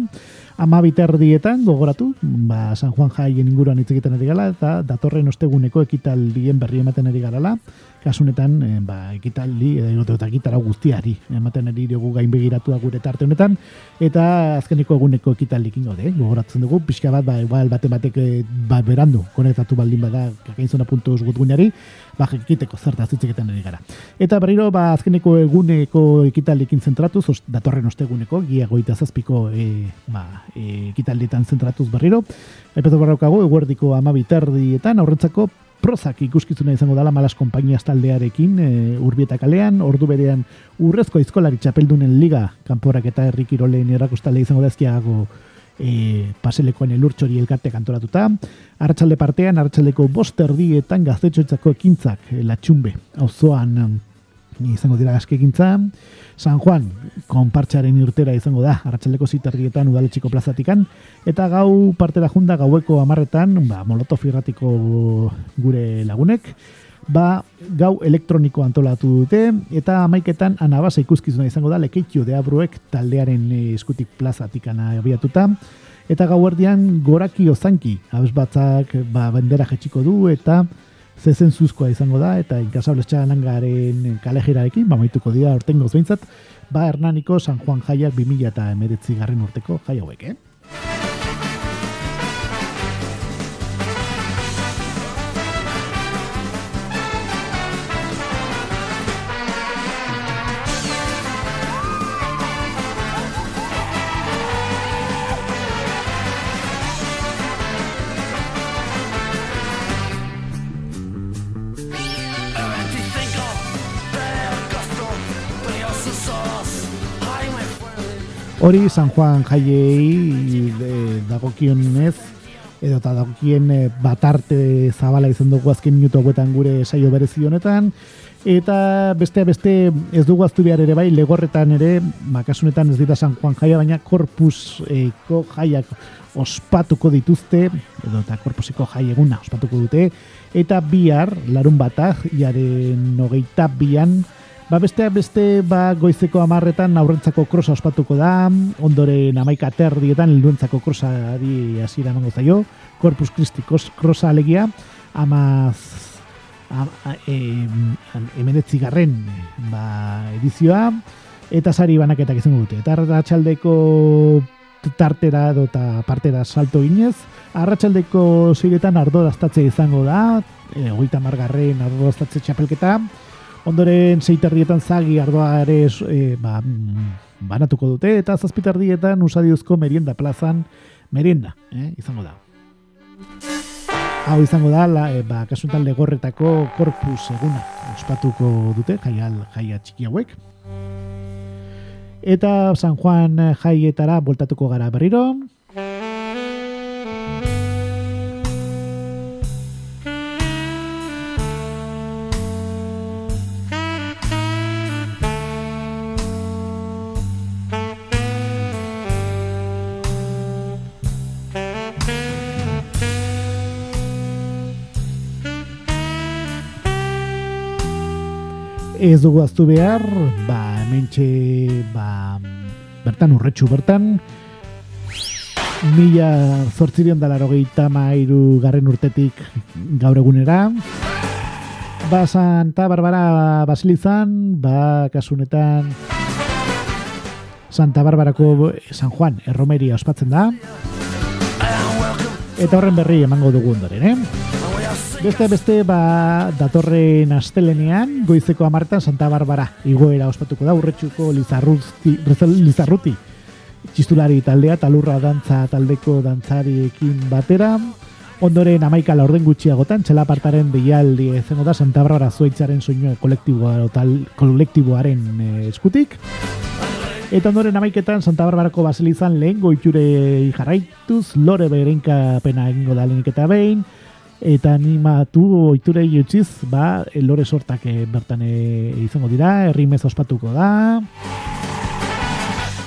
Ama biterdietan gogoratu, ba, San Juan jaien inguruan hitz egiten ari gala, eta datorren osteguneko ekitaldien berri ematen ari garala, kasunetan, e, ba, ekitaldi, edo eta ekitara guztiari, ematen ari dugu gain begiratu gure tarte honetan, eta azkeneko eguneko ekitaldikin gode, eh? gogoratzen dugu, pixka bat, ba, igual, bate batek, eh, ba, berandu, konektatu baldin bada, kakainzona puntu gutguneari, ba, ekiteko zerta zitziketan ari gara. Eta berriro, ba, azkeneko eguneko ekitaldikin zentratuz, os, datorren osteguneko, gia goita zazpiko e, ba, ekitaldietan zentratuz berriro. Epetu barraukago, eguerdiko amabitardietan, aurrentzako prozak ikuskizuna izango dala malas konpainiaz taldearekin e, urbieta kalean, ordu berean urrezko izkolari txapeldunen liga kanporak eta herrikiroleen errakostale izango dazkiago e, paselekoen elurtxori elkarte kantoratuta. Arratxalde partean, arratxaldeko bosterdietan gaztetxoetzako ekintzak e, latxumbe, auzoan izango dira gazkegintza. San Juan, konpartxaren irtera izango da, arratsaldeko zitarrietan udaletxiko plazatikan, eta gau partera junda gaueko amarretan, ba, molotov irratiko gure lagunek, ba, gau elektroniko antolatu dute, eta amaiketan anabasa ikuskizuna izango da, lekeitio de taldearen eskutik plazatikan abiatuta, eta gau erdian goraki ozanki, abez ba, bendera jetxiko du, eta zezen zuzkoa izango da, eta inkasables txalangaren kalejirarekin, ba, maituko dira orten gozbeintzat, ba, Hernaniko San Juan Jaiak 2000 eta emeretzi garren urteko jai hauek, eh? Hori San Juan jaiei dagokionez edo eta daukien e, batarte zabala izan dugu azken minutu hauetan gure saio berezi honetan, eta beste beste ez dugu aztu behar ere bai, legorretan ere, makasunetan ez dira San Juan jaia, baina korpuseko jaiak ospatuko dituzte, edo eta korpuseko jai eguna ospatuko dute, eta bihar, larun batak, jaren nogeita bian, Ba beste beste ba goizeko amarretan aurrentzako krosa ospatuko da, ondoren amaika terdietan ilduentzako krosa di hasiera emango zaio, Corpus Christi krosa alegia, amaz emenetzi garren ba, edizioa, eta sari banaketak izango dute. Eta arratxaldeko tartera edo eta partera salto ginez, arratsaldeko ziretan ardo izango da, e, oita margarren ardo txapelketa, Ondoren seiterrietan zagi ardoa ere e, ba, mm, banatuko dute eta zazpitardietan usadiozko merienda plazan merienda, eh, izango da. Hau izango da, la, e, ba, kasuntan legorretako korpus eguna ospatuko dute, jaial, jaia txiki hauek. Eta San Juan jaietara voltatuko gara berriro, ez dugu aztu behar, ba, mentxe, ba, bertan urretxu bertan, mila zortzirion dalaro gehieta mairu garren urtetik gaur egunera, ba, Santa Barbara Basilizan, ba, kasunetan, Santa Barbarako San Juan erromeria ospatzen da, eta horren berri emango dugu ondoren, eh? Beste beste ba datorren astelenean goizeko amartan Santa Barbara igoera ospatuko da urretxuko Lizarruti, Lizarruti. Txistulari taldea talurra dantza taldeko dantzariekin batera. Ondoren amaika la orden gutxiagotan txelapartaren deialdi ezengo da Santa Barbara zuaitzaren tal kolektiboaren eh, eskutik. Eta ondoren amaiketan Santa Barbarako baselizan lehen goitxure jarraituz, lore berenka pena egingo da lehenik eta behin, eta animatu oiturei utziz, ba, lore sortak eh, bertan e, izango dira, herrimez ospatuko da.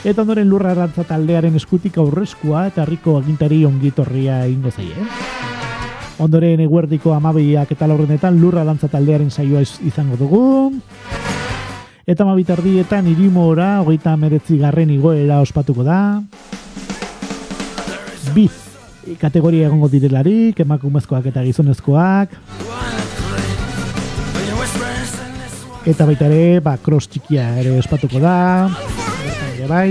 Eta ondoren lurra erantza taldearen eskutik aurrezkoa eta herriko agintari ongitorria ingo zei, eh? Ondoren eguerdiko amabiak eta laurrenetan lurra dantza taldearen saioa izango dugu. Eta amabitardietan irimora, hogeita meretzi garren igoera ospatuko da. Bi, kategoria egongo direlarik, emakumezkoak eta gizonezkoak. Eta baita ere, ba, cross txikia ere espatuko da. Ere bai.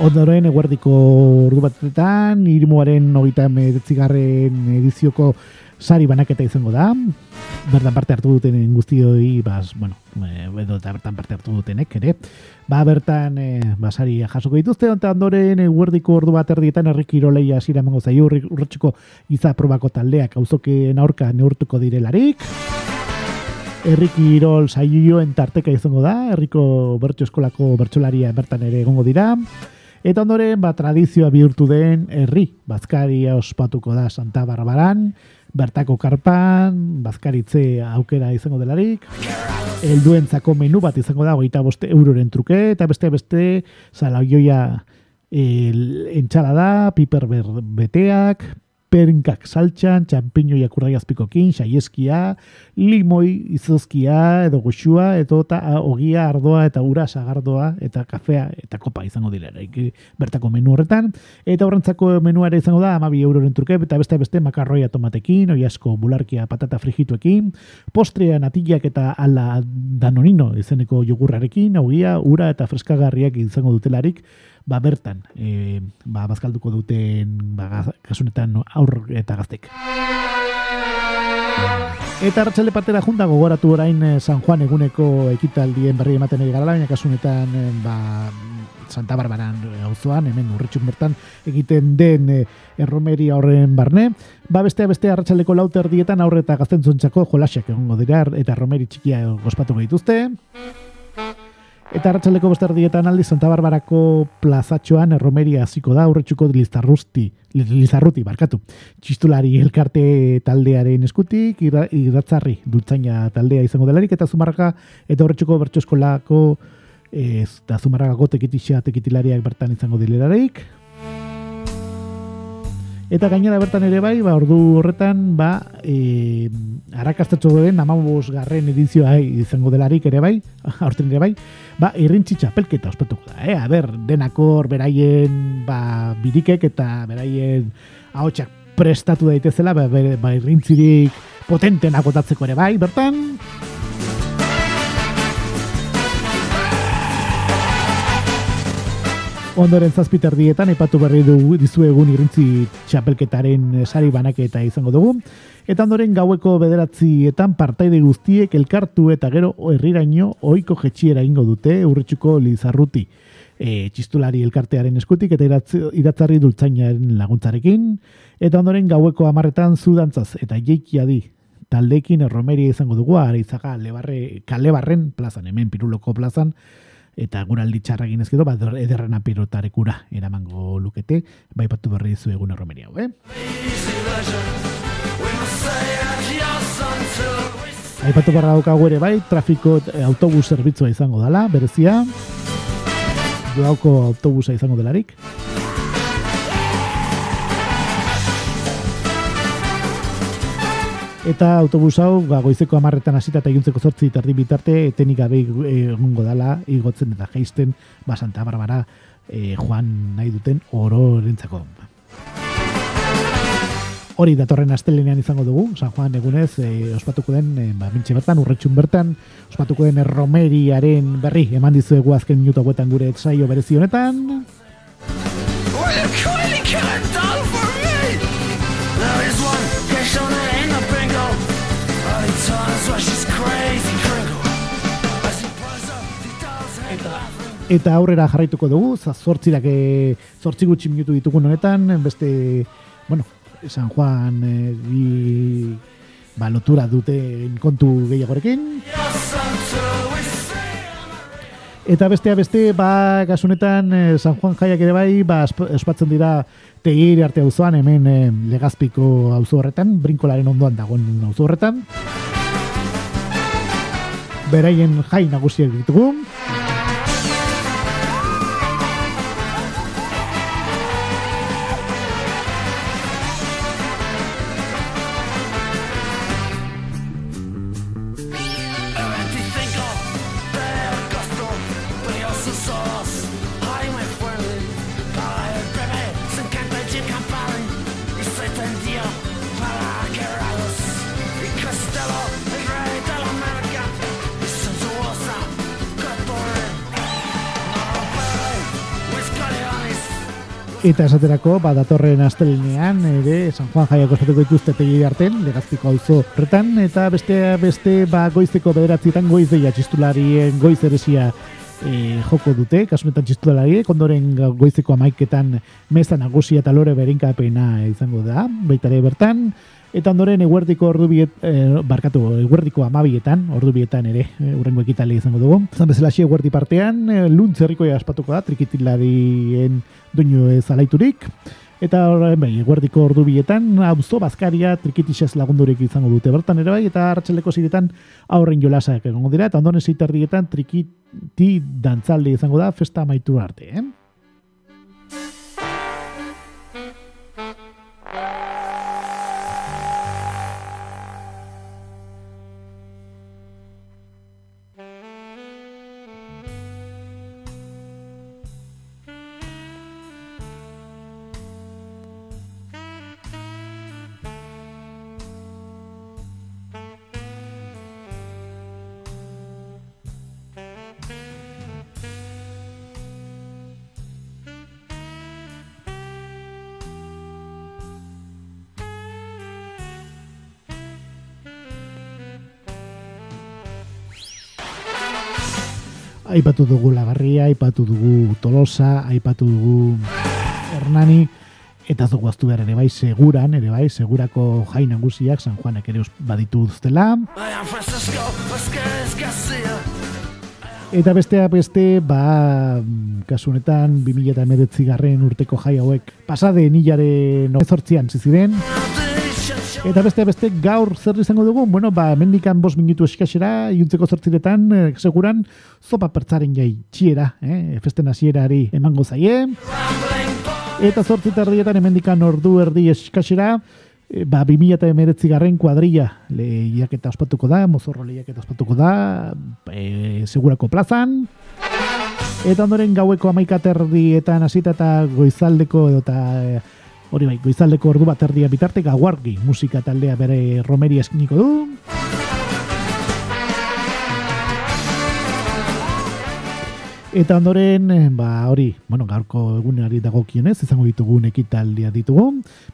Ondoren eguerdiko ordu batetan, irmuaren nogita medetzigarren edizioko sari banaketa izango da. Bertan parte hartu duten guztioi, bas, bueno, eh, edo eta bertan parte hartu dutenek, ere. Ba, bertan, e, ba, sari jasoko dituzte, eta ondoren eguerdiko ordu bat erdietan errikiro leia asira emango zaio urretxiko iza probako taldeak auzoken aurka neurtuko direlarik. Herriki Irol saioen tarteka izango da, herriko bertso eskolako bertsolaria bertan ere egongo dira. Eta ondoren, ba, tradizioa bihurtu den herri, bazkaria ospatuko da Santa Barbaran, bertako karpan, bazkaritze aukera izango delarik, helduentzako menu bat izango da, goita boste euroren truke, eta beste beste, salaioia entxala da, piper beteak, perenkak saltxan, txampiño jakurrai azpikokin, saieskia, limoi izozkia, edo goxua, edo eta ogia ardoa eta ura sagardoa, eta kafea eta kopa izango dira, bertako menu horretan. Eta horrentzako menuare izango da, amabi euroren truke, eta beste beste makarroia tomatekin, oi asko bularkia patata frigituekin, postrea natillak eta ala danonino izeneko jogurrarekin, ogia, ura eta freskagarriak izango dutelarik, ba bertan e, ba bazkalduko duten ba kasunetan aur eta gaztek. Eta hartxalde partera junta gogoratu orain eh, San Juan eguneko ekitaldien berri ematen ari gara, baina kasunetan eh, ba, Santa Barbaran auzoan hemen urritxun bertan egiten den erromeria horren barne. Ba bestea bestea arratsaldeko lauter dietan aurre eta gaztentzontzako jolasak egongo dira eta erromeri txikia gospatu dituzte. Eta arratsaldeko bosterdietan aldi Santa Barbarako plazatxoan erromeria hasiko da aurretsuko lizarrusti, lizarruti, barkatu. Txistulari elkarte taldearen eskutik, iratzarri dutzaina taldea izango delarik, eta zumarraka eta aurretsuko bertso eskolako ez, da zumarrakako tekitixea tekitilariak bertan izango dilerarik. Eta gainera bertan ere bai, ba, ordu horretan, ba, e, arrakastatxo den, amabuz garren edizioa izango delarik ere bai, aurten ere bai, ba, irrintzi txapelketa ospatuko da, eh? A ber, denakor beraien, ba, birikek eta beraien ahotsak prestatu daitezela, ba, ba irrintzirik potenten akotatzeko ere bai, bertan, Ondoren zazpiter dietan, epatu berri du dizuegun irrintzi txapelketaren eh, sari banaketa izango dugu. Eta ondoren gaueko bederatzietan partaide guztiek elkartu eta gero herriraino ohiko jetxiera ingo dute urritxuko lizarruti. E, txistulari elkartearen eskutik eta idatzarri dultzainaren laguntzarekin. Eta ondoren gaueko amarretan zudantzaz eta jeikia di taldekin erromeria izango dugu, ara izaga kalebarren plazan, hemen piruloko plazan, eta guraldi txarra egin ezkedo, ba, ederren apirotarekura eramango lukete, bai patu berri dizu egun erromeria, hau, eh? Aipatu barra daukagu ere bai, trafiko eh, autobus zerbitzua izango dela, berezia, duauko autobusa izango delarik. Eta autobus hau, ba, goizeko amarretan hasita eta iuntzeko zortzi tardi bitarte, etenik gabe egongo dala, igotzen eta geisten, ba, Santa Barbara e, joan nahi duten ororentzako. Hori datorren astelenean izango dugu, San Juan egunez, e, ospatuko den, e, ba, mintxe bertan, urretxun bertan, ospatuko den Romeriaren berri, eman dizuegu azken minutu hauetan gure etsaio berezi honetan. Eta aurrera jarraituko dugu, zortzirak zortzi gutxi minutu ditugun honetan, beste, bueno, San Juan e, bi, ba, lotura dute kontu gehiagorekin. Eta bestea beste, ba, gasunetan, eh, San Juan jaiak ere bai, ba, espatzen dira tegir arte auzoan hemen e, legazpiko auzo horretan, brinkolaren ondoan dagoen auzo horretan. Beraien jai nagusiak ditugu. Eta esaterako, ba, datorren astelenean, ere, San Juan jaiako esateko dituzte tegi arten, legazpiko auzo horretan, eta beste, beste, ba, goizeko bederatzietan goiz deia txistularien goiz eresia e, joko dute, kasunetan txistulari, kondoren goizeko amaiketan meza nagusia eta lore berinkapena izango da, baitare bertan, Eta ondoren eguerdiko ordu biet, e, barkatu, eguerdiko amabietan, ordu bietan ere, e, urrengo ekitali izango dugu. Zan bezala xe eguerdi partean, e, luntzerriko aspatuko da, trikitilarien duinu ez alaiturik. Eta bai, eguerdiko ordu bietan, auzo bazkaria trikitixez lagundurik izango dute bertan ere bai, eta hartxeleko ziretan aurren jolasak egongo dira, eta ondoren ziterdietan trikiti dantzalde izango da, festa maitu arte, eh? Aipatu dugu Lagarria, aipatu dugu Tolosa, aipatu dugu Hernani, eta ez dugu aztu behar ere bai, seguran, ere bai, segurako jai nagusiak, San Juanek ere baditu duztela. Eta bestea beste, ba, kasunetan, 2000 garren urteko jai hauek, pasade nilaren ezortzian ziziren. Eta beste beste gaur zer izango dugu, bueno, ba, mendikan bos minutu eskaxera, iuntzeko zertziretan, eh, seguran, zopa pertsaren jai txiera, eh, festen hasierari emango zaie. Eta zortzita erdietan emendikan ordu erdi eskaxera, eh, ba, 2000 eta emeretzi garren kuadrilla lehiak eta ospatuko da, mozorro lehiak eta ospatuko da, e, segurako plazan. Eta ondoren gaueko amaikaterrietan hasita eta goizaldeko eta e, Hori bai, goizaldeko ordu bat erdia bitarte gaguargi musika taldea bere romeri eskiniko du. Eta ondoren, eh, ba, hori, bueno, gaurko egunari dagokionez, izango ditugun ekitaldia ditugu.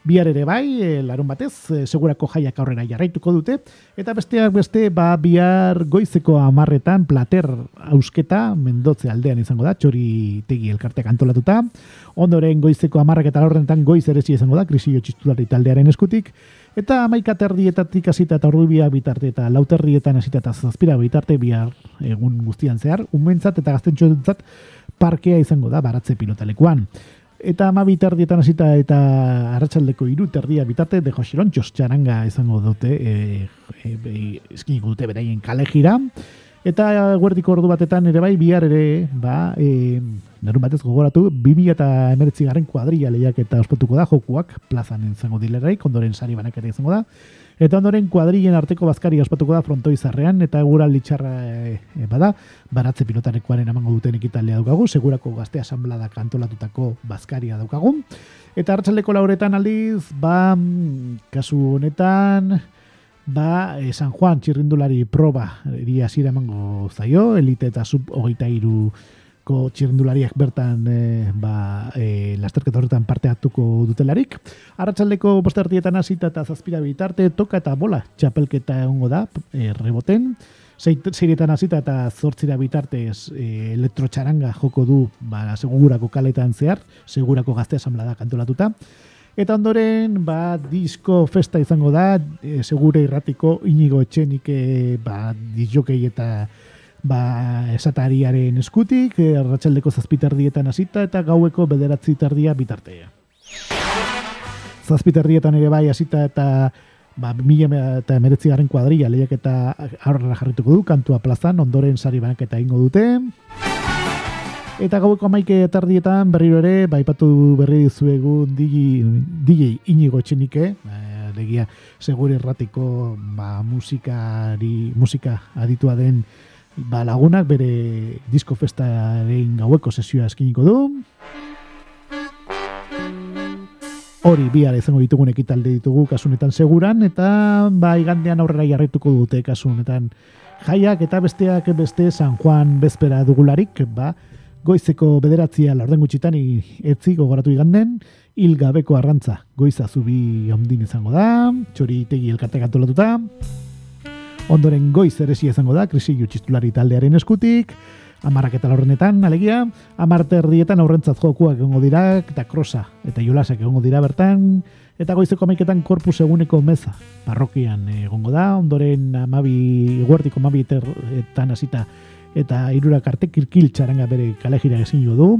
Bihar ere bai, e, larun batez, e, segurako jaiak aurrera jarraituko dute. Eta besteak beste, ba, bihar goizeko amarretan, plater ausketa, mendotze aldean izango da, txori tegi elkarteak antolatuta. Ondoren goizeko amarrak eta horrenetan goiz erezi izango da, krisio txistulari taldearen eskutik. Eta amaika terdietatik hasita eta ordubia bitarte eta lauterrietan hasita eta zazpira bitarte bihar egun guztian zehar, unmentzat eta gaztentxoetuntzat parkea izango da baratze pilotalekuan. Eta ama bitardietan hasita eta arratsaldeko iru terdia bitarte de Josiron txaranga izango dute e, e, e, dute beraien kale jira. Eta guerdiko ordu batetan ere bai, bihar ere, ba, e, nerun batez gogoratu, 2000 eta emeretzi garen kuadria lehiak eta ospatuko da, jokuak plazan izango dilerai, ondoren sari banak ere izango da. Eta ondoren kuadrien arteko bazkari ospatuko da frontoi zarrean, eta gura litxarra e, e, bada, baratze pilotarekoaren amango duten ekitalea daukagu, segurako gazte asamblada kantolatutako bazkaria daukagu. Eta hartzaleko lauretan aldiz, ba, mm, kasu honetan, ba, e, San Juan txirrindulari proba eri hasiera emango zaio, elite eta sub hogeita iruko txirrindulariak bertan e, ba, e, lasterketa horretan parte hartuko dutelarik. Arratxaldeko postertietan hasita eta zazpira bitarte, toka eta bola txapelketa egongo da, e, reboten. Zeiretan hasita eta zortzira bitartez e, elektrotxaranga joko du ba, segurako kaletan zehar, segurako gazte asamblada kantolatuta. Eta ondoren, ba, disko festa izango da, e, segure irratiko inigo etxenik e, ba, disjokei eta ba, esatariaren eskutik, e, arratsaldeko zazpitardietan hasita eta gaueko bederatzi tardia bitartea. Zazpitardietan ere bai hasita eta ba, mila eta emeretzi garen kuadria lehiak eta aurrera jarrituko du, kantua plazan, ondoren sari banak eta ingo dute. Eta gaueko amaike etardietan berriro ere, baipatu berri dizuegu DJ, DJ inigo etxenike, eh, legia segure erratiko ba, musikari, musika aditua den ba, lagunak bere disko festaren gaueko sesioa eskiniko du. Hori bihar izango ditugun ekitalde ditugu kasunetan seguran, eta ba, igandean aurrera jarrituko dute kasunetan jaiak eta besteak beste San Juan bezpera dugularik, ba, goizeko bederatzia laurden gutxitan etzi gogoratu iganden, hil gabeko arrantza. Goiza zubi ondin izango da, txori tegi elkarte gantolatuta, ondoren goiz eresi izango da, krisi jutxistulari taldearen eskutik, amarrak eta laurrenetan, alegia, amarte erdietan aurrentzat jokuak egongo dira, eta krosa, eta jolasak egongo dira bertan, eta goizeko amaiketan korpus eguneko meza, parrokian egongo da, ondoren amabi, guartiko amabi etan hasita eta irurak arte kirkil txaranga bere kalejira ezin du.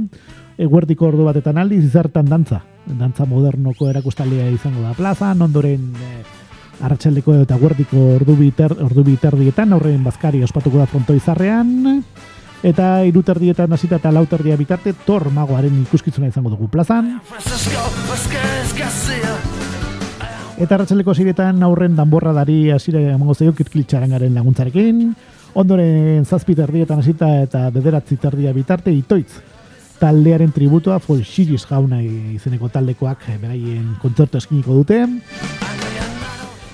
Eguerdiko ordu batetan aldiz izartan dantza. Dantza modernoko erakustalea izango da plaza, ondoren e, arratsaldeko eta guerdiko ordu biter, ordu biterdietan, aurren bazkari ospatuko da fronto izarrean. Eta iruterdietan hasita eta lauterdia bitarte, tor magoaren ikuskizuna izango dugu plazan. Eta arratsaleko ziretan aurren danborra dari hasira emango zaio kirkil txarangaren laguntzarekin. Ondoren zazpita erdietan hasita eta bederatzi terdia bitarte itoitz. Taldearen tributua Full Series jauna izeneko taldekoak eh, beraien kontzertu eskiniko dute.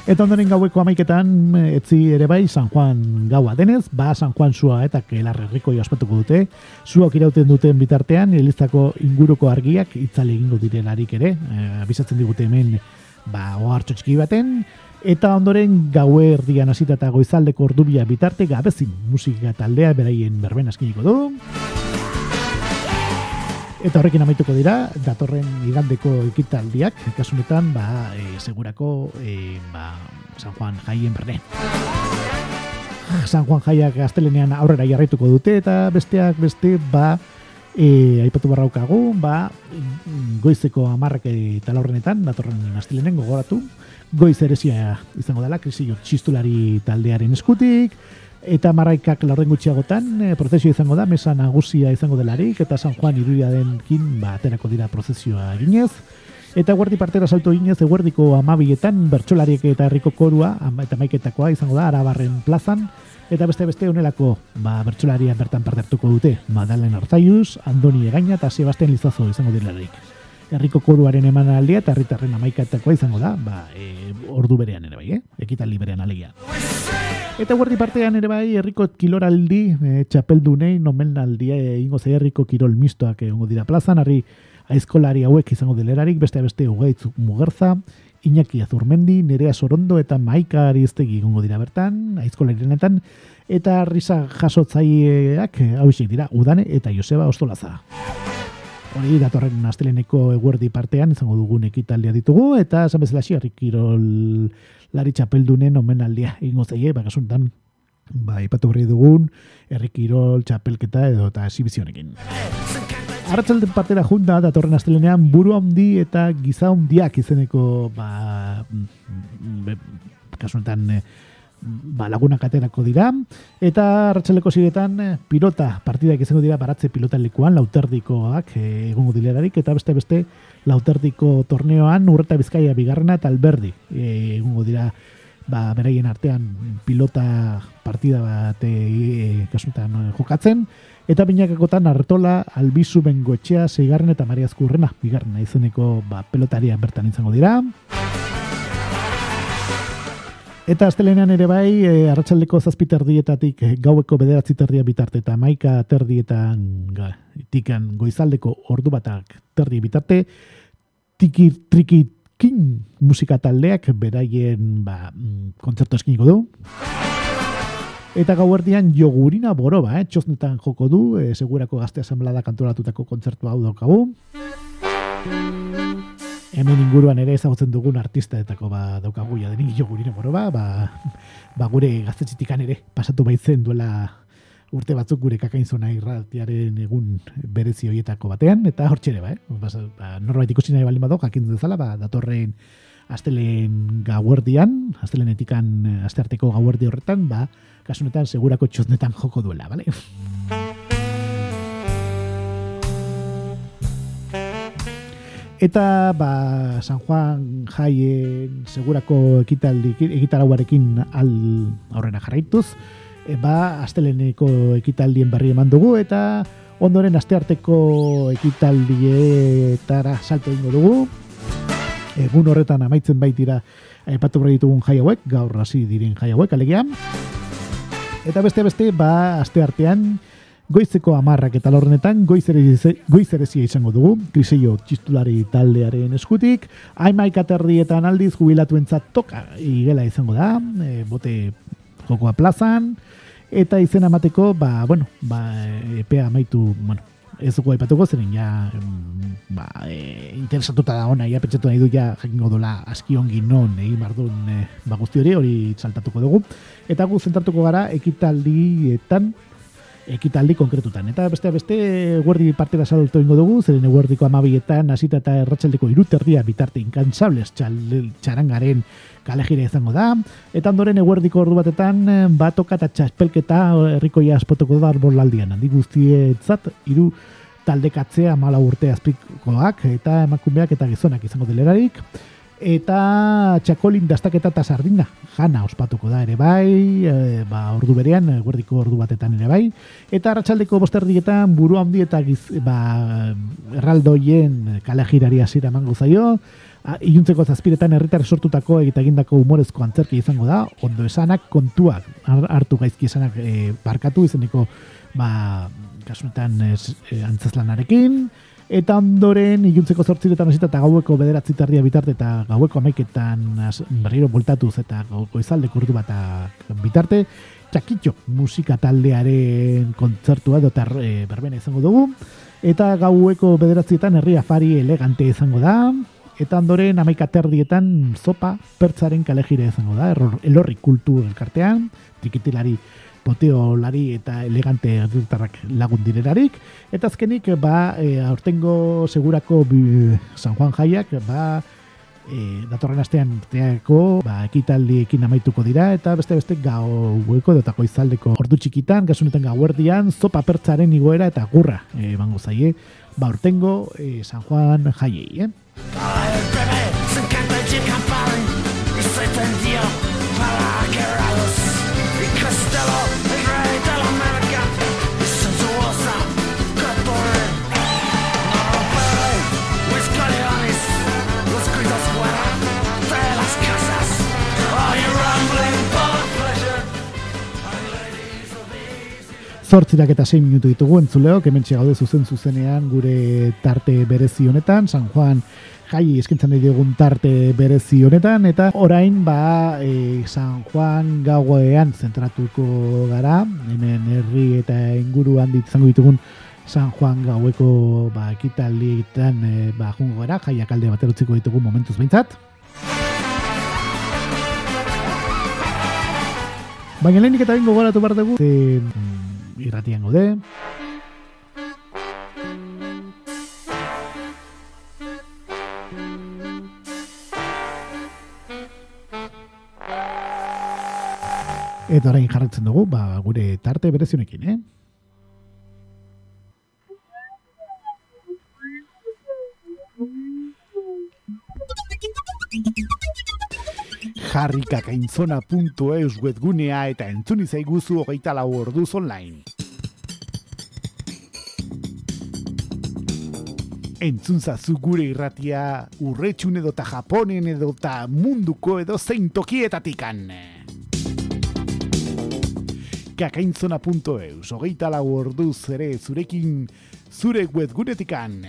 Eta ondoren gaueko amaiketan etzi ere bai San Juan gaua denez, ba San Juan sua eta kelar herriko ospatuko dute. Zuak irauten duten bitartean, elizako inguruko argiak itzale egingo direlarik ere. E, abisatzen digute hemen ba, ohartxo txiki baten, eta ondoren gaue erdian hasita eta goizaldeko ordubia bitarte gabezin musika taldea beraien berben askiniko du. Eta horrekin amaituko dira, datorren igandeko ekitaldiak, kasunetan, ba, e, segurako, e, ba, San Juan jaien berne. San Juan jaiak gaztelenean aurrera jarraituko dute, eta besteak beste, ba, e, aipatu barraukagu, ba, goizeko amarrak eta laurrenetan, datorren astelenen gogoratu, goiz erezia izango dela, krisio txistulari taldearen eskutik, eta marraikak laurden gutxiagotan e, prozesio izango da, mesa nagusia izango delarik, eta San Juan irudia denkin, ba, aterako dira prozezioa ginez. Eta guardi partera salto ginez, eguerdiko amabietan, bertxolariek eta herriko korua, eta maiketakoa izango da, arabarren plazan, eta beste beste honelako, ba, bertxolaria bertan partertuko dute, Madalen Arzaius, Andoni Egaina eta Sebastian Lizazo izango delarik. Herriko koruaren eman aldia eta herritarren amaiketakoa izango da, ba, e, ordu berean ere bai, eh? ekitaldi berean alegia. Eta guardi partean ere bai, herriko kiloraldi, e, txapeldunei, nomenaldia, e, ingo ze herriko kirol mistoak egongo dira plazan, harri aizkolari hauek izango delerarik, beste beste ugaitzu mugerza, Iñaki Azurmendi, Nerea Sorondo eta Maika Ariztegi egongo dira bertan, aizkolarirenetan, eta risa jasotzaileak hau dira, Udane eta Joseba Ostolaza. Hori datorren asteleneko eguerdi partean izango dugun ekitaldea ditugu, eta esan bezala kirol lari txapeldunen omenaldia ingo zaie, bakasuntan, ba, ipatu berri dugun, errikirol, txapelketa edo eta esibizionekin. Arratzalden partera junta, datorren astelenean, buru handi eta giza handiak izeneko, ba, be, kasunetan, eh, ba, lagunak aterako dira, eta arratsaleko ziretan eh, pilota partidak izango dira baratze pilota likuan, lauterdikoak eh, egongo dilerarik, eta beste beste lauterdiko torneoan urreta bizkaia bigarrena eta alberdi e, egongo dira ba, beraien artean pilota partida bat e, kasutan jokatzen. Eta binakakotan artola albizu bengoetxea zeigarren eta mariazkurrena bigarrena izeneko ba, pelotaria bertan izango dira Eta astelenean ere bai, e, arratsaldeko zazpi terdietatik e, gaueko bederatzi terdia bitarte eta maika terdietan ga, tikan goizaldeko ordu batak terdi bitarte, tiki triki kin musika taldeak beraien ba, mm, kontzertu eskiniko du. Eta gauerdian jogurina boroba, eh? txosnetan joko du, e, segurako gazte asamblada kantoratutako kontzertu hau daukagu hemen inguruan ere ezagutzen dugun artistaetako ba daukagu ja denik jo gurine moro ba, ba, gure gaztetxitikan ere pasatu baitzen duela urte batzuk gure kakainzona irratiaren egun berezi hoietako batean eta hortxe ere ba, eh? ba, ba, norbait ikusi nahi baldin bado jakin dezala ba, datorren astelen gauerdian, astelen etikan astearteko gauerdi horretan, ba, kasunetan segurako txosnetan joko duela, bale? Eta ba, San Juan jaien segurako ekitaldi egitarauarekin al aurrera jarraituz, e, ba asteleneko ekitaldien berri eman dugu eta ondoren astearteko ekitaldietara salto eingo dugu. Egun horretan amaitzen baitira aipatu berri ditugun jai hauek, gaur hasi diren jai hauek alegia. Eta beste beste ba asteartean Goizeko amarrak eta lorrenetan goizerezia izango dugu, kriseio txistulari taldearen eskutik, haimaik aterrietan aldiz jubilatu entzat toka igela izango da, e, bote jokoa plazan, eta izena amateko, ba, bueno, ba, epea amaitu, bueno, ez dugu aipatuko zeren ja ba, e, interesatuta da ona, ja pentsatu nahi du ja jakingo dola aski ongi non egin bardun e, ba, guzti hori, hori saltatuko dugu. Eta gu zentratuko gara ekitaldietan ekitaldi konkretutan. Eta beste beste guardi partera salto ingo dugu, zeren guardiko amabietan, hasita eta erratxaldeko iruterdia bitarte inkansables txarangaren kalejire izango da. Eta ondoren eguerdiko ordu batetan, batoka eta txaspelketa herrikoia aspotoko da arbolaldian. Handi guztietzat, iru taldekatzea mala urte azpikoak eta emakumeak eta gizonak izango delerarik eta txakolin dastaketa eta sardina jana ospatuko da ere bai, e, ba, ordu berean, guerdiko ordu batetan ere bai, eta arratsaldeko bosterdietan buru handi eta giz, ba, erraldoien kale girari asira mango zaio, iluntzeko zazpiretan herritar sortutako egitagindako humorezko antzerki izango da, ondo esanak kontuak hartu gaizki esanak e, barkatu izeneko ba, kasunetan e, antzazlanarekin, Eta ondoren, iluntzeko zortziretan hasita eta gaueko bederatzi tardia bitarte eta gaueko amaiketan berriro voltatuz eta gaueko izalde kurdu bat bitarte, txakitxo musika taldearen kontzertua edo e, berbena izango dugu. Eta gaueko bederatzietan herri afari elegante izango da. Eta ondoren amaika terdietan zopa pertsaren kalejire izango da. Elorri kultur elkartean, trikitilari poteolari eta elegante adultarrak lagun direrarik. Eta azkenik, ba, e, aurtengo segurako San Juan Jaiak, ba, e, datorren astean teako, ba, ekitaldiekin amaituko dira, eta beste beste gau bueko dotako izaldeko ordu txikitan, gasunetan gauerdian, zopa pertsaren igoera eta gurra, e, bango zaie, ba, aurtengo e, San Juan Jaiei, eh? Zortzirak eta 6 minutu ditugu entzuleo, kementxe gaude zuzen zuzenean gure tarte berezi honetan, San Juan jai eskintzen dugun tarte berezi honetan, eta orain ba e, San Juan gauean zentratuko gara, hemen herri eta inguruan ditzango ditugun San Juan gaueko ba, ekitalietan e, ba, jungo gara, jaiak alde baterutziko ditugu momentuz behintzat. Baina lehenik eta bingo goratu behar dugu, irratian gode. Eta orain jarretzen dugu, ba, gure tarte berezionekin, eh? jarrikakainzona.eus webgunea eta entzuni zaiguzu hogeita lau orduz online. Entzunzazu gure irratia urretxun edo ta japonen edo ta munduko edo zein tokietatikan. Kakainzona.eus hogeita lau orduz ere zurekin zure webgunetikan.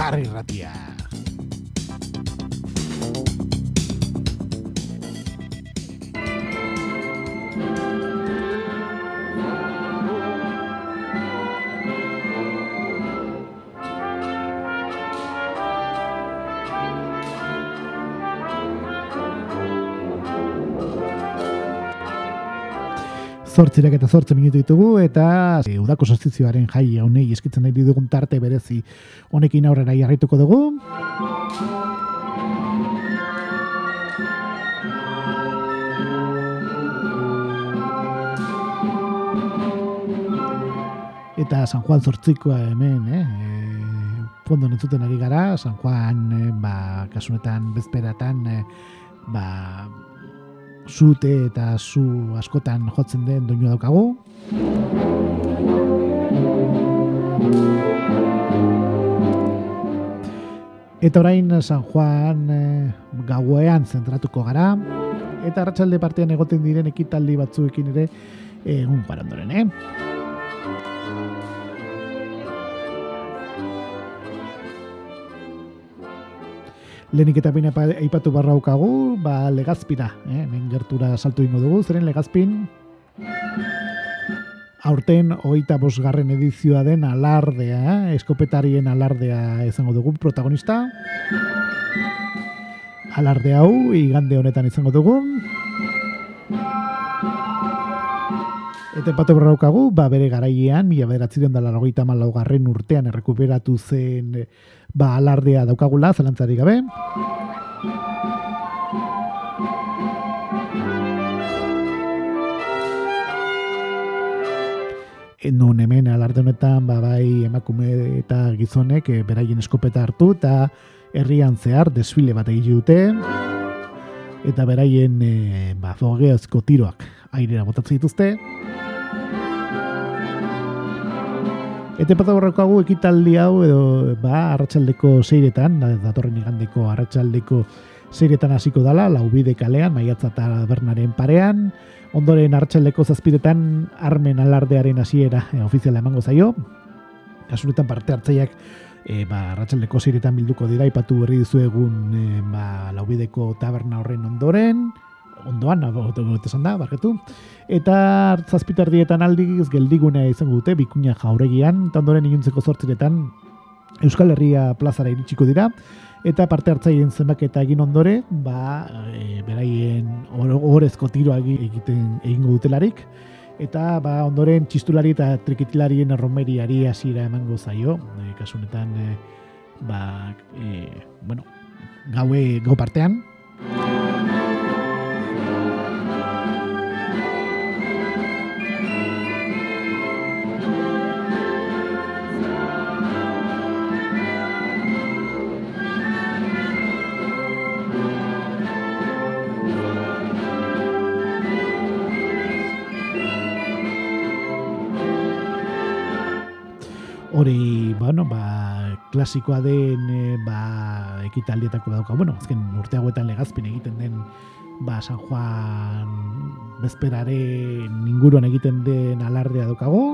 jarri ratia. Zortzirak eta zortzen minutu ditugu, eta e, udako sostizioaren jai honei eskitzen nahi dugun tarte berezi honekin aurrera jarrituko dugu. Eta San Juan zortzikoa hemen, eh? E, fondo netzuten ari gara, San Juan, eh, ba, kasunetan, bezperatan, eh, ba, zute eta zu askotan jotzen den doinu daukagu. Eta orain San Juan e, gauean zentratuko gara. Eta arratsalde partean egoten diren ekitaldi batzuekin ere egun parandoren, eh? Lehenik eta bine aipatu barra ukagu, ba, legazpina, eh? men gertura saltu ingo dugu, zeren legazpin, aurten oita bosgarren edizioa den alardea, eh? eskopetarien alardea izango dugu protagonista, alarde hau, igande honetan izango dugu, Eta empate borraukagu, ba bere garailean, mila bederatziren dela lagoita malaugarren urtean errekuperatu zen ba alardea daukagula, zalantzari gabe. Nun hemen alarde honetan, ba bai emakume eta gizonek e, beraien eskopeta hartu eta herrian zehar desfile bat egin dute eta beraien e, ba, fogeazko tiroak airera botatzen dituzte. Eta pata horreko ekitaldi hau edo ba, arratsaldeko seiretan, datorren igandeko arratsaldeko zeiretan hasiko dala, laubide kalean, maiatza eta bernaren parean, ondoren hartxaldeko zazpiretan armen alardearen hasiera e, ofiziala emango zaio, kasunetan parte hartzaileak e, ba, ratxaldeko ziretan bilduko dira, ipatu berri dizu egun e, ba, laubideko taberna horren ondoren, ondoan, esan da, barketu. Eta zazpitardietan aldiz geldigunea izango dute, bikuña jauregian, eta ondoren inuntzeko zortziretan Euskal Herria plazara iritsiko dira, eta parte hartzaien zenbaketa egin ondore, ba, e, beraien orezko tiroa egiten egingo dutelarik, eta ba, ondoren txistulari eta trikitilarien erromeriari hasiera emango zaio, e, kasunetan, e, ba, e, bueno, gaue, gau partean, hori, bueno, ba, klasikoa den e, ba, ekitaldietako dauka, bueno, azken urte hauetan legazpin egiten den ba, San Juan bezperare inguruan egiten den alardea daukago.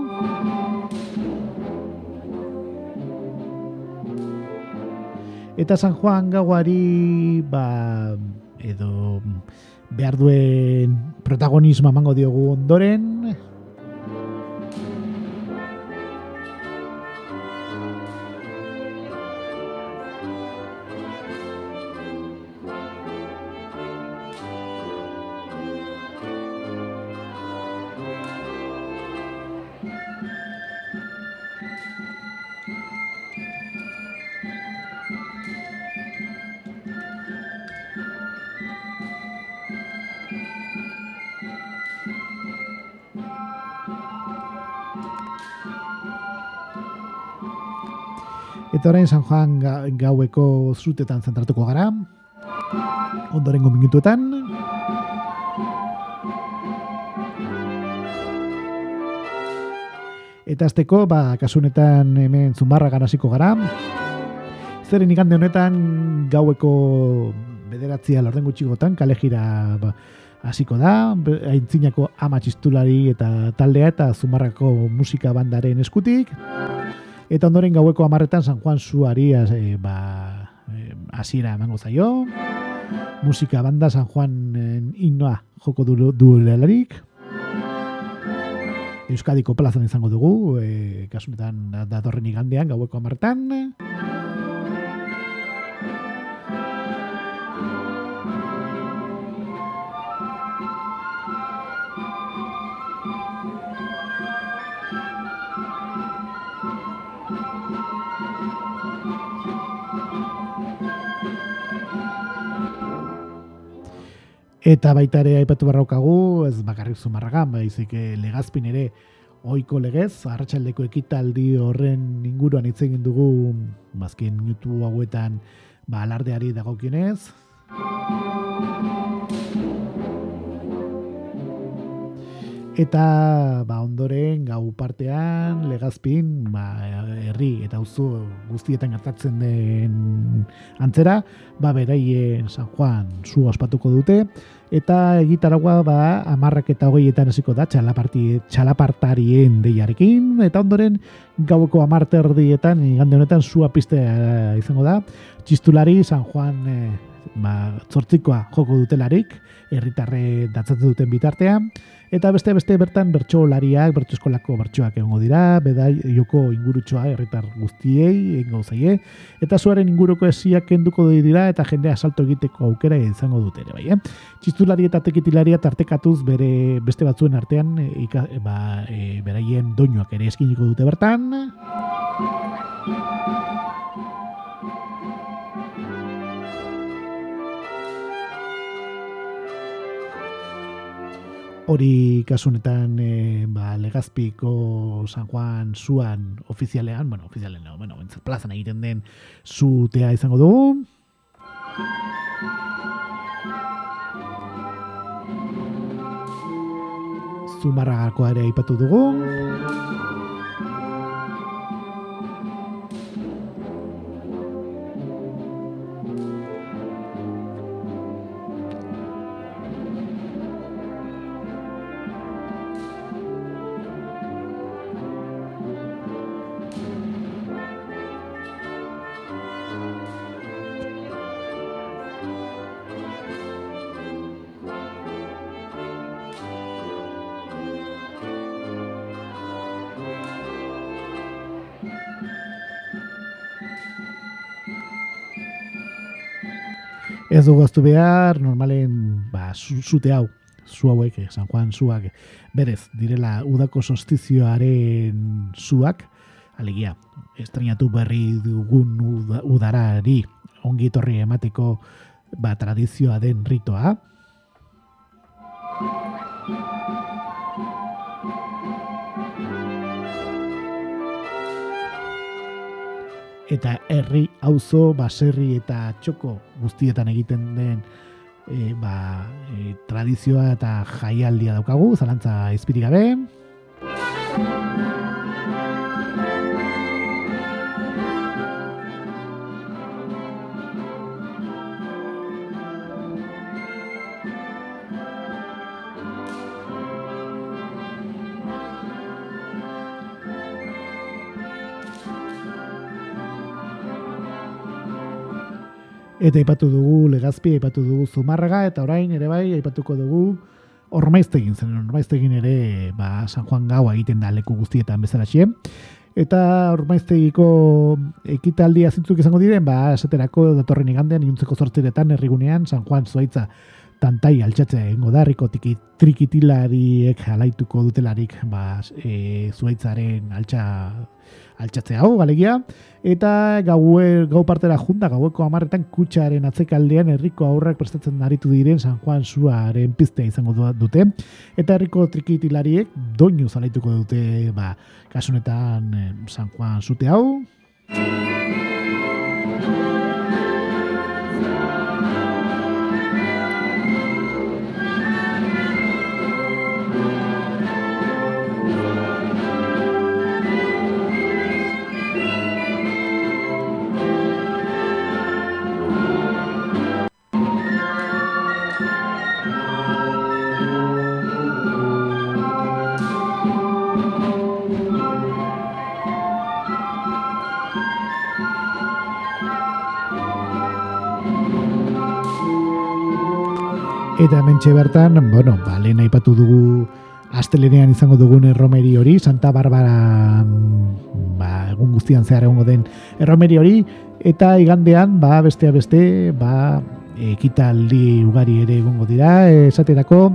Eta San Juan gauari ba, edo behar duen protagonismo emango diogu ondoren, Eta orain San Juan gaueko zutetan zentratuko gara. Ondorengo minutuetan. Eta azteko, ba, kasunetan hemen zumarra ganasiko gara. Zeren ikande honetan gaueko bederatzia lorden gutxigotan, kale jira ba, hasiko da, aintzinako ama txistulari eta taldea eta zumarrako musika bandaren eskutik. Eta ondoren gaueko amarretan San Juan Suari e, ba, e, asira emango zaio. Musika banda San Juan e, joko du, du Euskadiko plazan izango dugu, e, kasunetan datorren igandean gaueko amarretan. Eta baita ere aipatu barraukagu, ez bakarrik zumarragan, baizik eh, legazpin ere oiko legez, arratsaldeko ekitaldi horren inguruan hitz egin dugu bazkin minutu hauetan ba, alardeari dagokionez. Eta ba, ondoren gau partean legazpin ba, herri eta auzo guztietan gertatzen den antzera, ba, beraien San Juan zu ospatuko dute eta egitaragua ba, amarrak eta hogeietan hasiko da txalaparti, txalapartarien deiarekin. Eta ondoren gaueko amarte erdietan igande honetan zua piste izango da. Txistulari San Juan e, ba, zortzikoa joko dutelarik. Herritarre datzatzen duten bitartean Eta beste beste bertan bertsolariak, bertso eskolako bertsoak egongo dira, beda joko ingurutxoa herritar guztiei egingo zaie eta zuaren inguruko esiak kenduko dira eta jendea salto egiteko aukera izango dute ere bai, eh. Txistulari eta tekitilaria tartekatuz bere beste batzuen artean e, ba, e, beraien doinuak ere eskiniko dute bertan. Hori kasunetan e, ba, legazpiko San Juan zuan ofizialean, bueno, ofizialean, no, bueno, plazan egiten den zutea izango dugu. Zumarragako ere ipatu dugu. Ez dugu aztu behar, normalen, ba, zute hau, zu hauek, eh, San Juan zuak, berez, direla udako sostizioaren zuak, alegia, estrenatu berri dugun udarari ongi torri emateko ba, tradizioa den ritoa. Eta herri auzo baserri eta txoko guztietan egiten den e, ba, e, tradizioa eta jaialdia daukagu, zalantza izpirik gabe. Eta aipatu dugu legazpi, aipatu dugu zumarraga, eta orain ere bai, aipatuko dugu ormaiztegin zen, ormaiztegin ere ba, San Juan gaua egiten da leku guztietan bezala txien. Eta ormaiztegiko ekitaldi azintzuk izango diren, ba, esaterako datorren igandean, iuntzeko zortziretan, errigunean, San Juan zuaitza tantai altxatzea egingo da, trikitilariek alaituko dutelarik ba, e, zuaitzaren altxa altxatzea. Hau, galegia, eta gau, gau partera junta, gaueko amarretan kutsaren atzekaldean herriko aurrak prestatzen aritu diren San Juan Suaren piztea izango dute, eta herriko trikitilariek doinu zalaituko dute, ba, kasunetan San Juan Zute hau. Eta hemen bertan, bueno, ba, lehen aipatu dugu astelenean izango dugun erromeri hori, Santa Barbara ba, egun guztian zehar egongo den erromeri hori, eta igandean, ba, bestea beste, ba, ekitaldi ugari ere egongo dira, esaterako,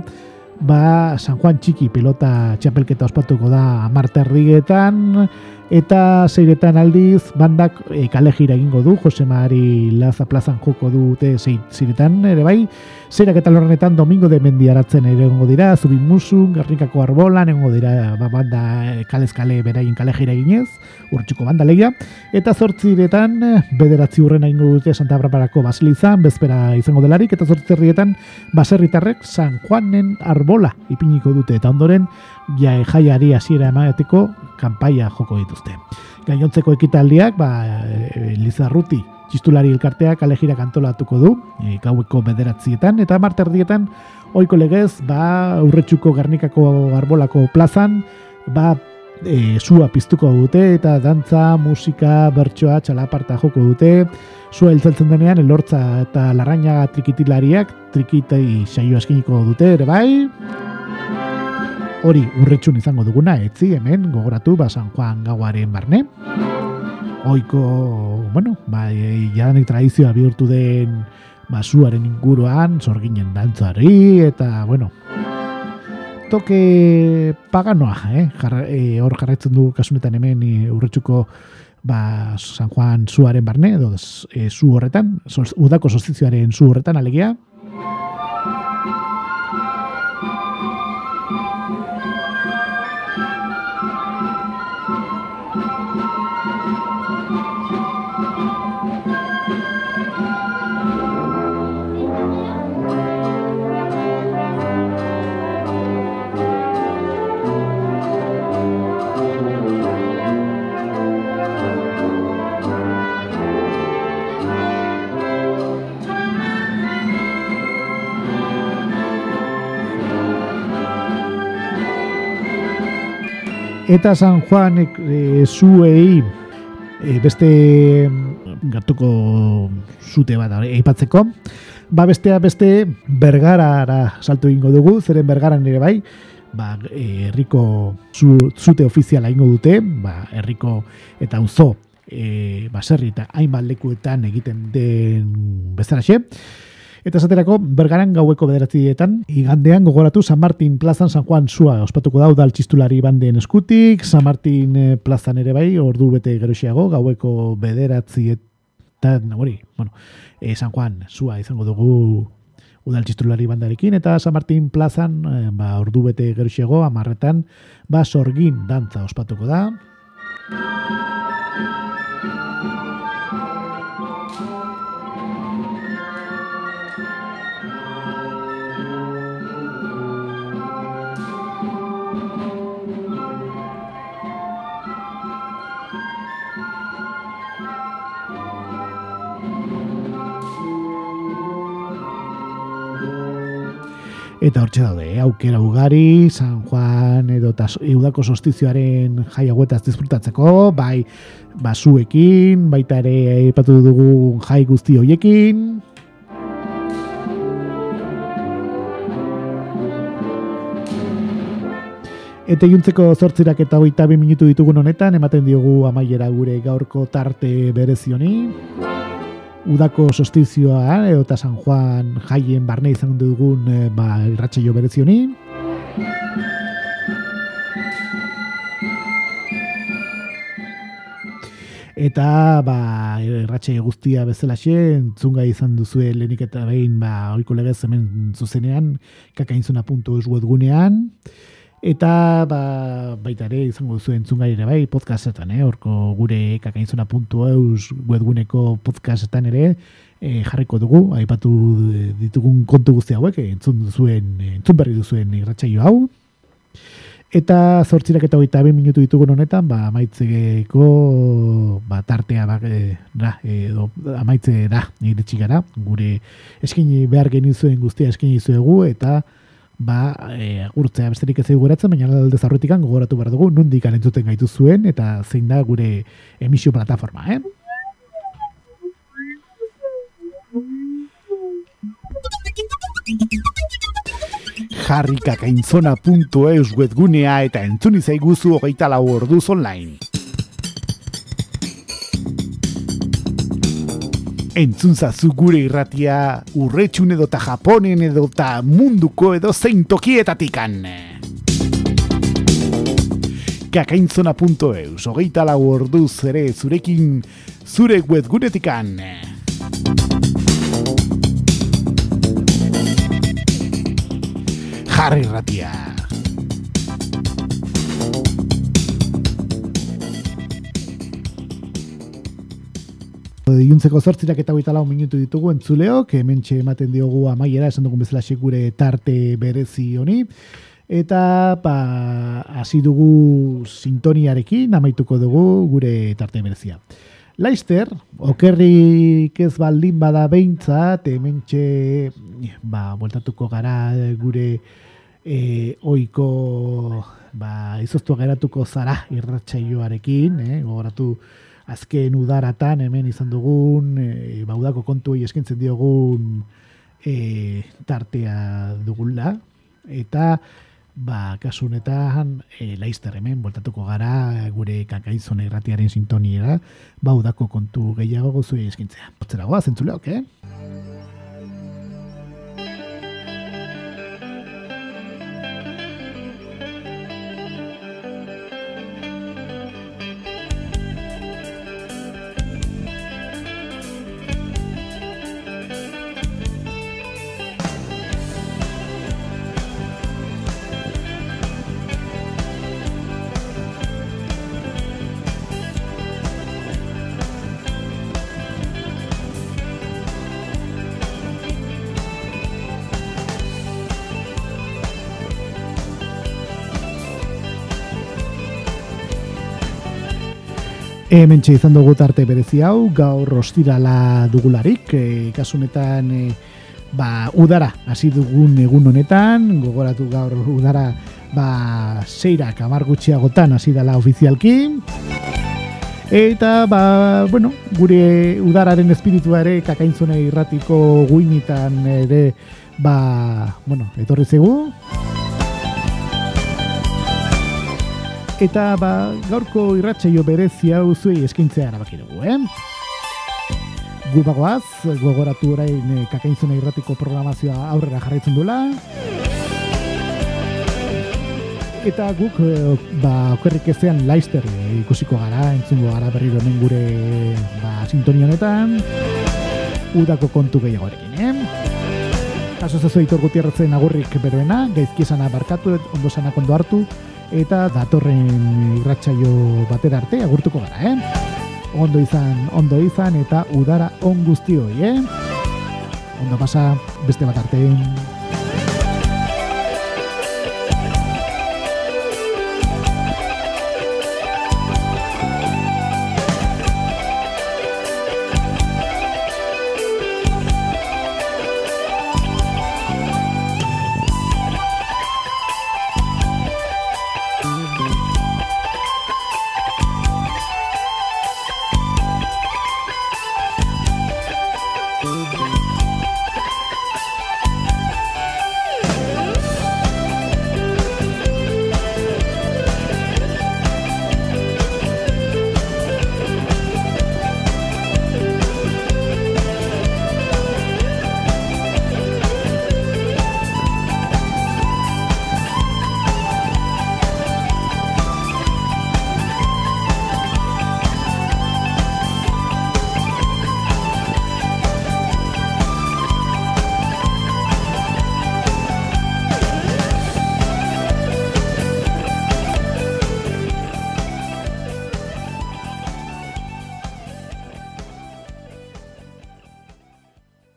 ba, San Juan Txiki pelota txapelketa ospatuko da amarterrigetan, Eta zeiretan aldiz, bandak e, kale jira egingo du, Jose Mari Laza plazan joko dute zeiretan, ere bai, zeirak eta lorrenetan domingo de mendiaratzen ere egongo dira, zubin musu, garrikako arbolan, egongo dira, ba, banda e, kalez kale beraien kale jira eginez, urtsuko banda legia, eta zortziretan, bederatzi urren egingo dute Santa Barbarako basilizan, bezpera izango delarik, eta zortzerrietan, baserritarrek San Juanen arbola ipiniko dute, eta ondoren, ja, jaiari hasiera emateko kanpaia joko dituzte. Gainontzeko ekitaldiak, ba, e, Lizarruti, txistulari elkarteak alegira kantolatuko du, e, gaueko bederatzietan, eta marterdietan, oiko legez, ba, urretxuko garnikako arbolako plazan, ba, e, sua piztuko dute, eta dantza, musika, bertsoa, txalaparta joko dute, sua hiltzen denean, elortza eta larraina trikitilariak, trikitei saio askiniko dute, ere bai, hori urretxun izango duguna, etzi hemen gogoratu ba San Juan gauaren barne. Oiko, bueno, ba, e, jadanik tradizioa bihurtu den basuaren inguruan, sorginen dantzari, eta, bueno, toke paganoa, eh? e, hor jarraitzen du kasunetan hemen e, urretxuko ba, San Juan zuaren barne, edo e, zu horretan, udako sostizioaren zu horretan, alegia, eta San Juan e, zuei e, beste gartuko zute bat aipatzeko. Ba bestea beste bergarara salto egingo dugu zeren bergaran ere bai. Ba herriko zu, zute ofiziala egingo dute ba herriko eta auzo e, baserri eta hainbat lekuetan egiten den bezalaxe Eta esaterako, bergaran gaueko bederatzietan, igandean gogoratu San Martin plazan San Juan zua ospatuko da udal txistulari banden eskutik, San Martin eh, plazan ere bai, ordu bete geroxiago, gaueko bederatzietan, hori, bueno, e, San Juan zua izango dugu udal txistulari bandarekin, eta San Martin plazan, e, ba, ordu bete geroxiago, amarretan, ba, sorgin dantza ospatuko da. Eta hortxe daude, eh? aukera ugari, San Juan edo eta eudako sostizioaren jai hauetaz disfrutatzeko, bai basuekin, baita ere aipatu dugu jai guzti hoiekin. Eta juntzeko zortzirak eta hoita minutu ditugun honetan, ematen diogu amaiera gure gaurko tarte berezioni udako sostizioa edo eta San Juan jaien barne izan dugun e, ba, irratxe jo berezioni. Eta ba, irratxe guztia bezala xe, entzunga izan duzue lehenik eta behin ba, oiko legez hemen zuzenean, kakainzuna puntu ez webgunean. Eta ba, baita ere izango duzu entzungai ere bai podcastetan, eh? orko gure kakainzuna.eus webguneko podcastetan ere e, jarriko dugu, aipatu ditugun kontu guzti hauek, entzun duzuen, entzun berri duzuen irratsaio hau. Eta zortzirak eta hogeita minutu ditugun honetan, ba, amaitzeko ba, tartea ba, e, da, edo, amaitze da, iritsi gara, gure eskini behar genizuen guztia eskini zuegu, eta ba, e, agurtzea besterik ez geratzen, baina alde zarretikan gogoratu behar dugu, nundik arentzuten gaitu zuen, eta zein da gure emisio plataforma, eh? jarrikakainzona.eus webgunea eta entzunizai hogeita lau orduz online. Entzun zazu gure irratia urretxun edo ta japonen edo ta munduko edo zein tokietatikan. Kakainzona.eus, hogeita lau ordu zere zurekin zure webgunetikan. Jarri irratia. Iuntzeko zortzirak eta hogeita lau minutu ditugu entzuleok, hemen ematen diogu amaiera, esan dugun bezala gure tarte berezi honi. Eta ba, hasi dugu sintoniarekin, amaituko dugu gure tarte berezia. Laister, okerrik ez baldin bada behintzat, hemen ba, voltatuko gara gure e, oiko ba, izoztu geratuko zara irratxaioarekin, eh, gogoratu azken udaratan hemen izan dugun e, baudako kontu eskintzen diogun e, tartea dugula eta ba kasu honetan e, laister hemen voltatuko gara gure kakaizon irratiaren sintoniera baudako kontu gehiago gozuei eskintzea. Otzeragoa zentzuleok, eh? Hemen izan dugu tarte berezi hau, gaur ostirala dugularik, e, kasunetan e, ba, udara hasi dugun egun honetan, gogoratu gaur udara ba, seirak amar gutxiagotan hasi dela ofizialki. Eta, ba, bueno, gure udararen espiritua ere kakaintzone irratiko guinitan ere, ba, bueno, etorri zegu. Eta ba, gaurko irratsaio berezi hau zuei eskintzea erabaki dugu, eh? gubagoaz, gogoratu orain e, kakainzuna irratiko programazioa aurrera jarraitzen dula. Eta guk, e, ba, okerrik ezean laister ikusiko gara, entzungo gara berri donen gure ba, sintonionetan. Udako kontu gehiagorekin, eh? Kaso zazu eitor gutierretzen agurrik beroena, gaizki esana barkatu, ondo sanak ondo hartu, eta datorren irratsaio batera arte agurtuko gara, eh? ondo izan, ondo izan eta udara on guztioi, eh? Ondo pasa, beste bat artean.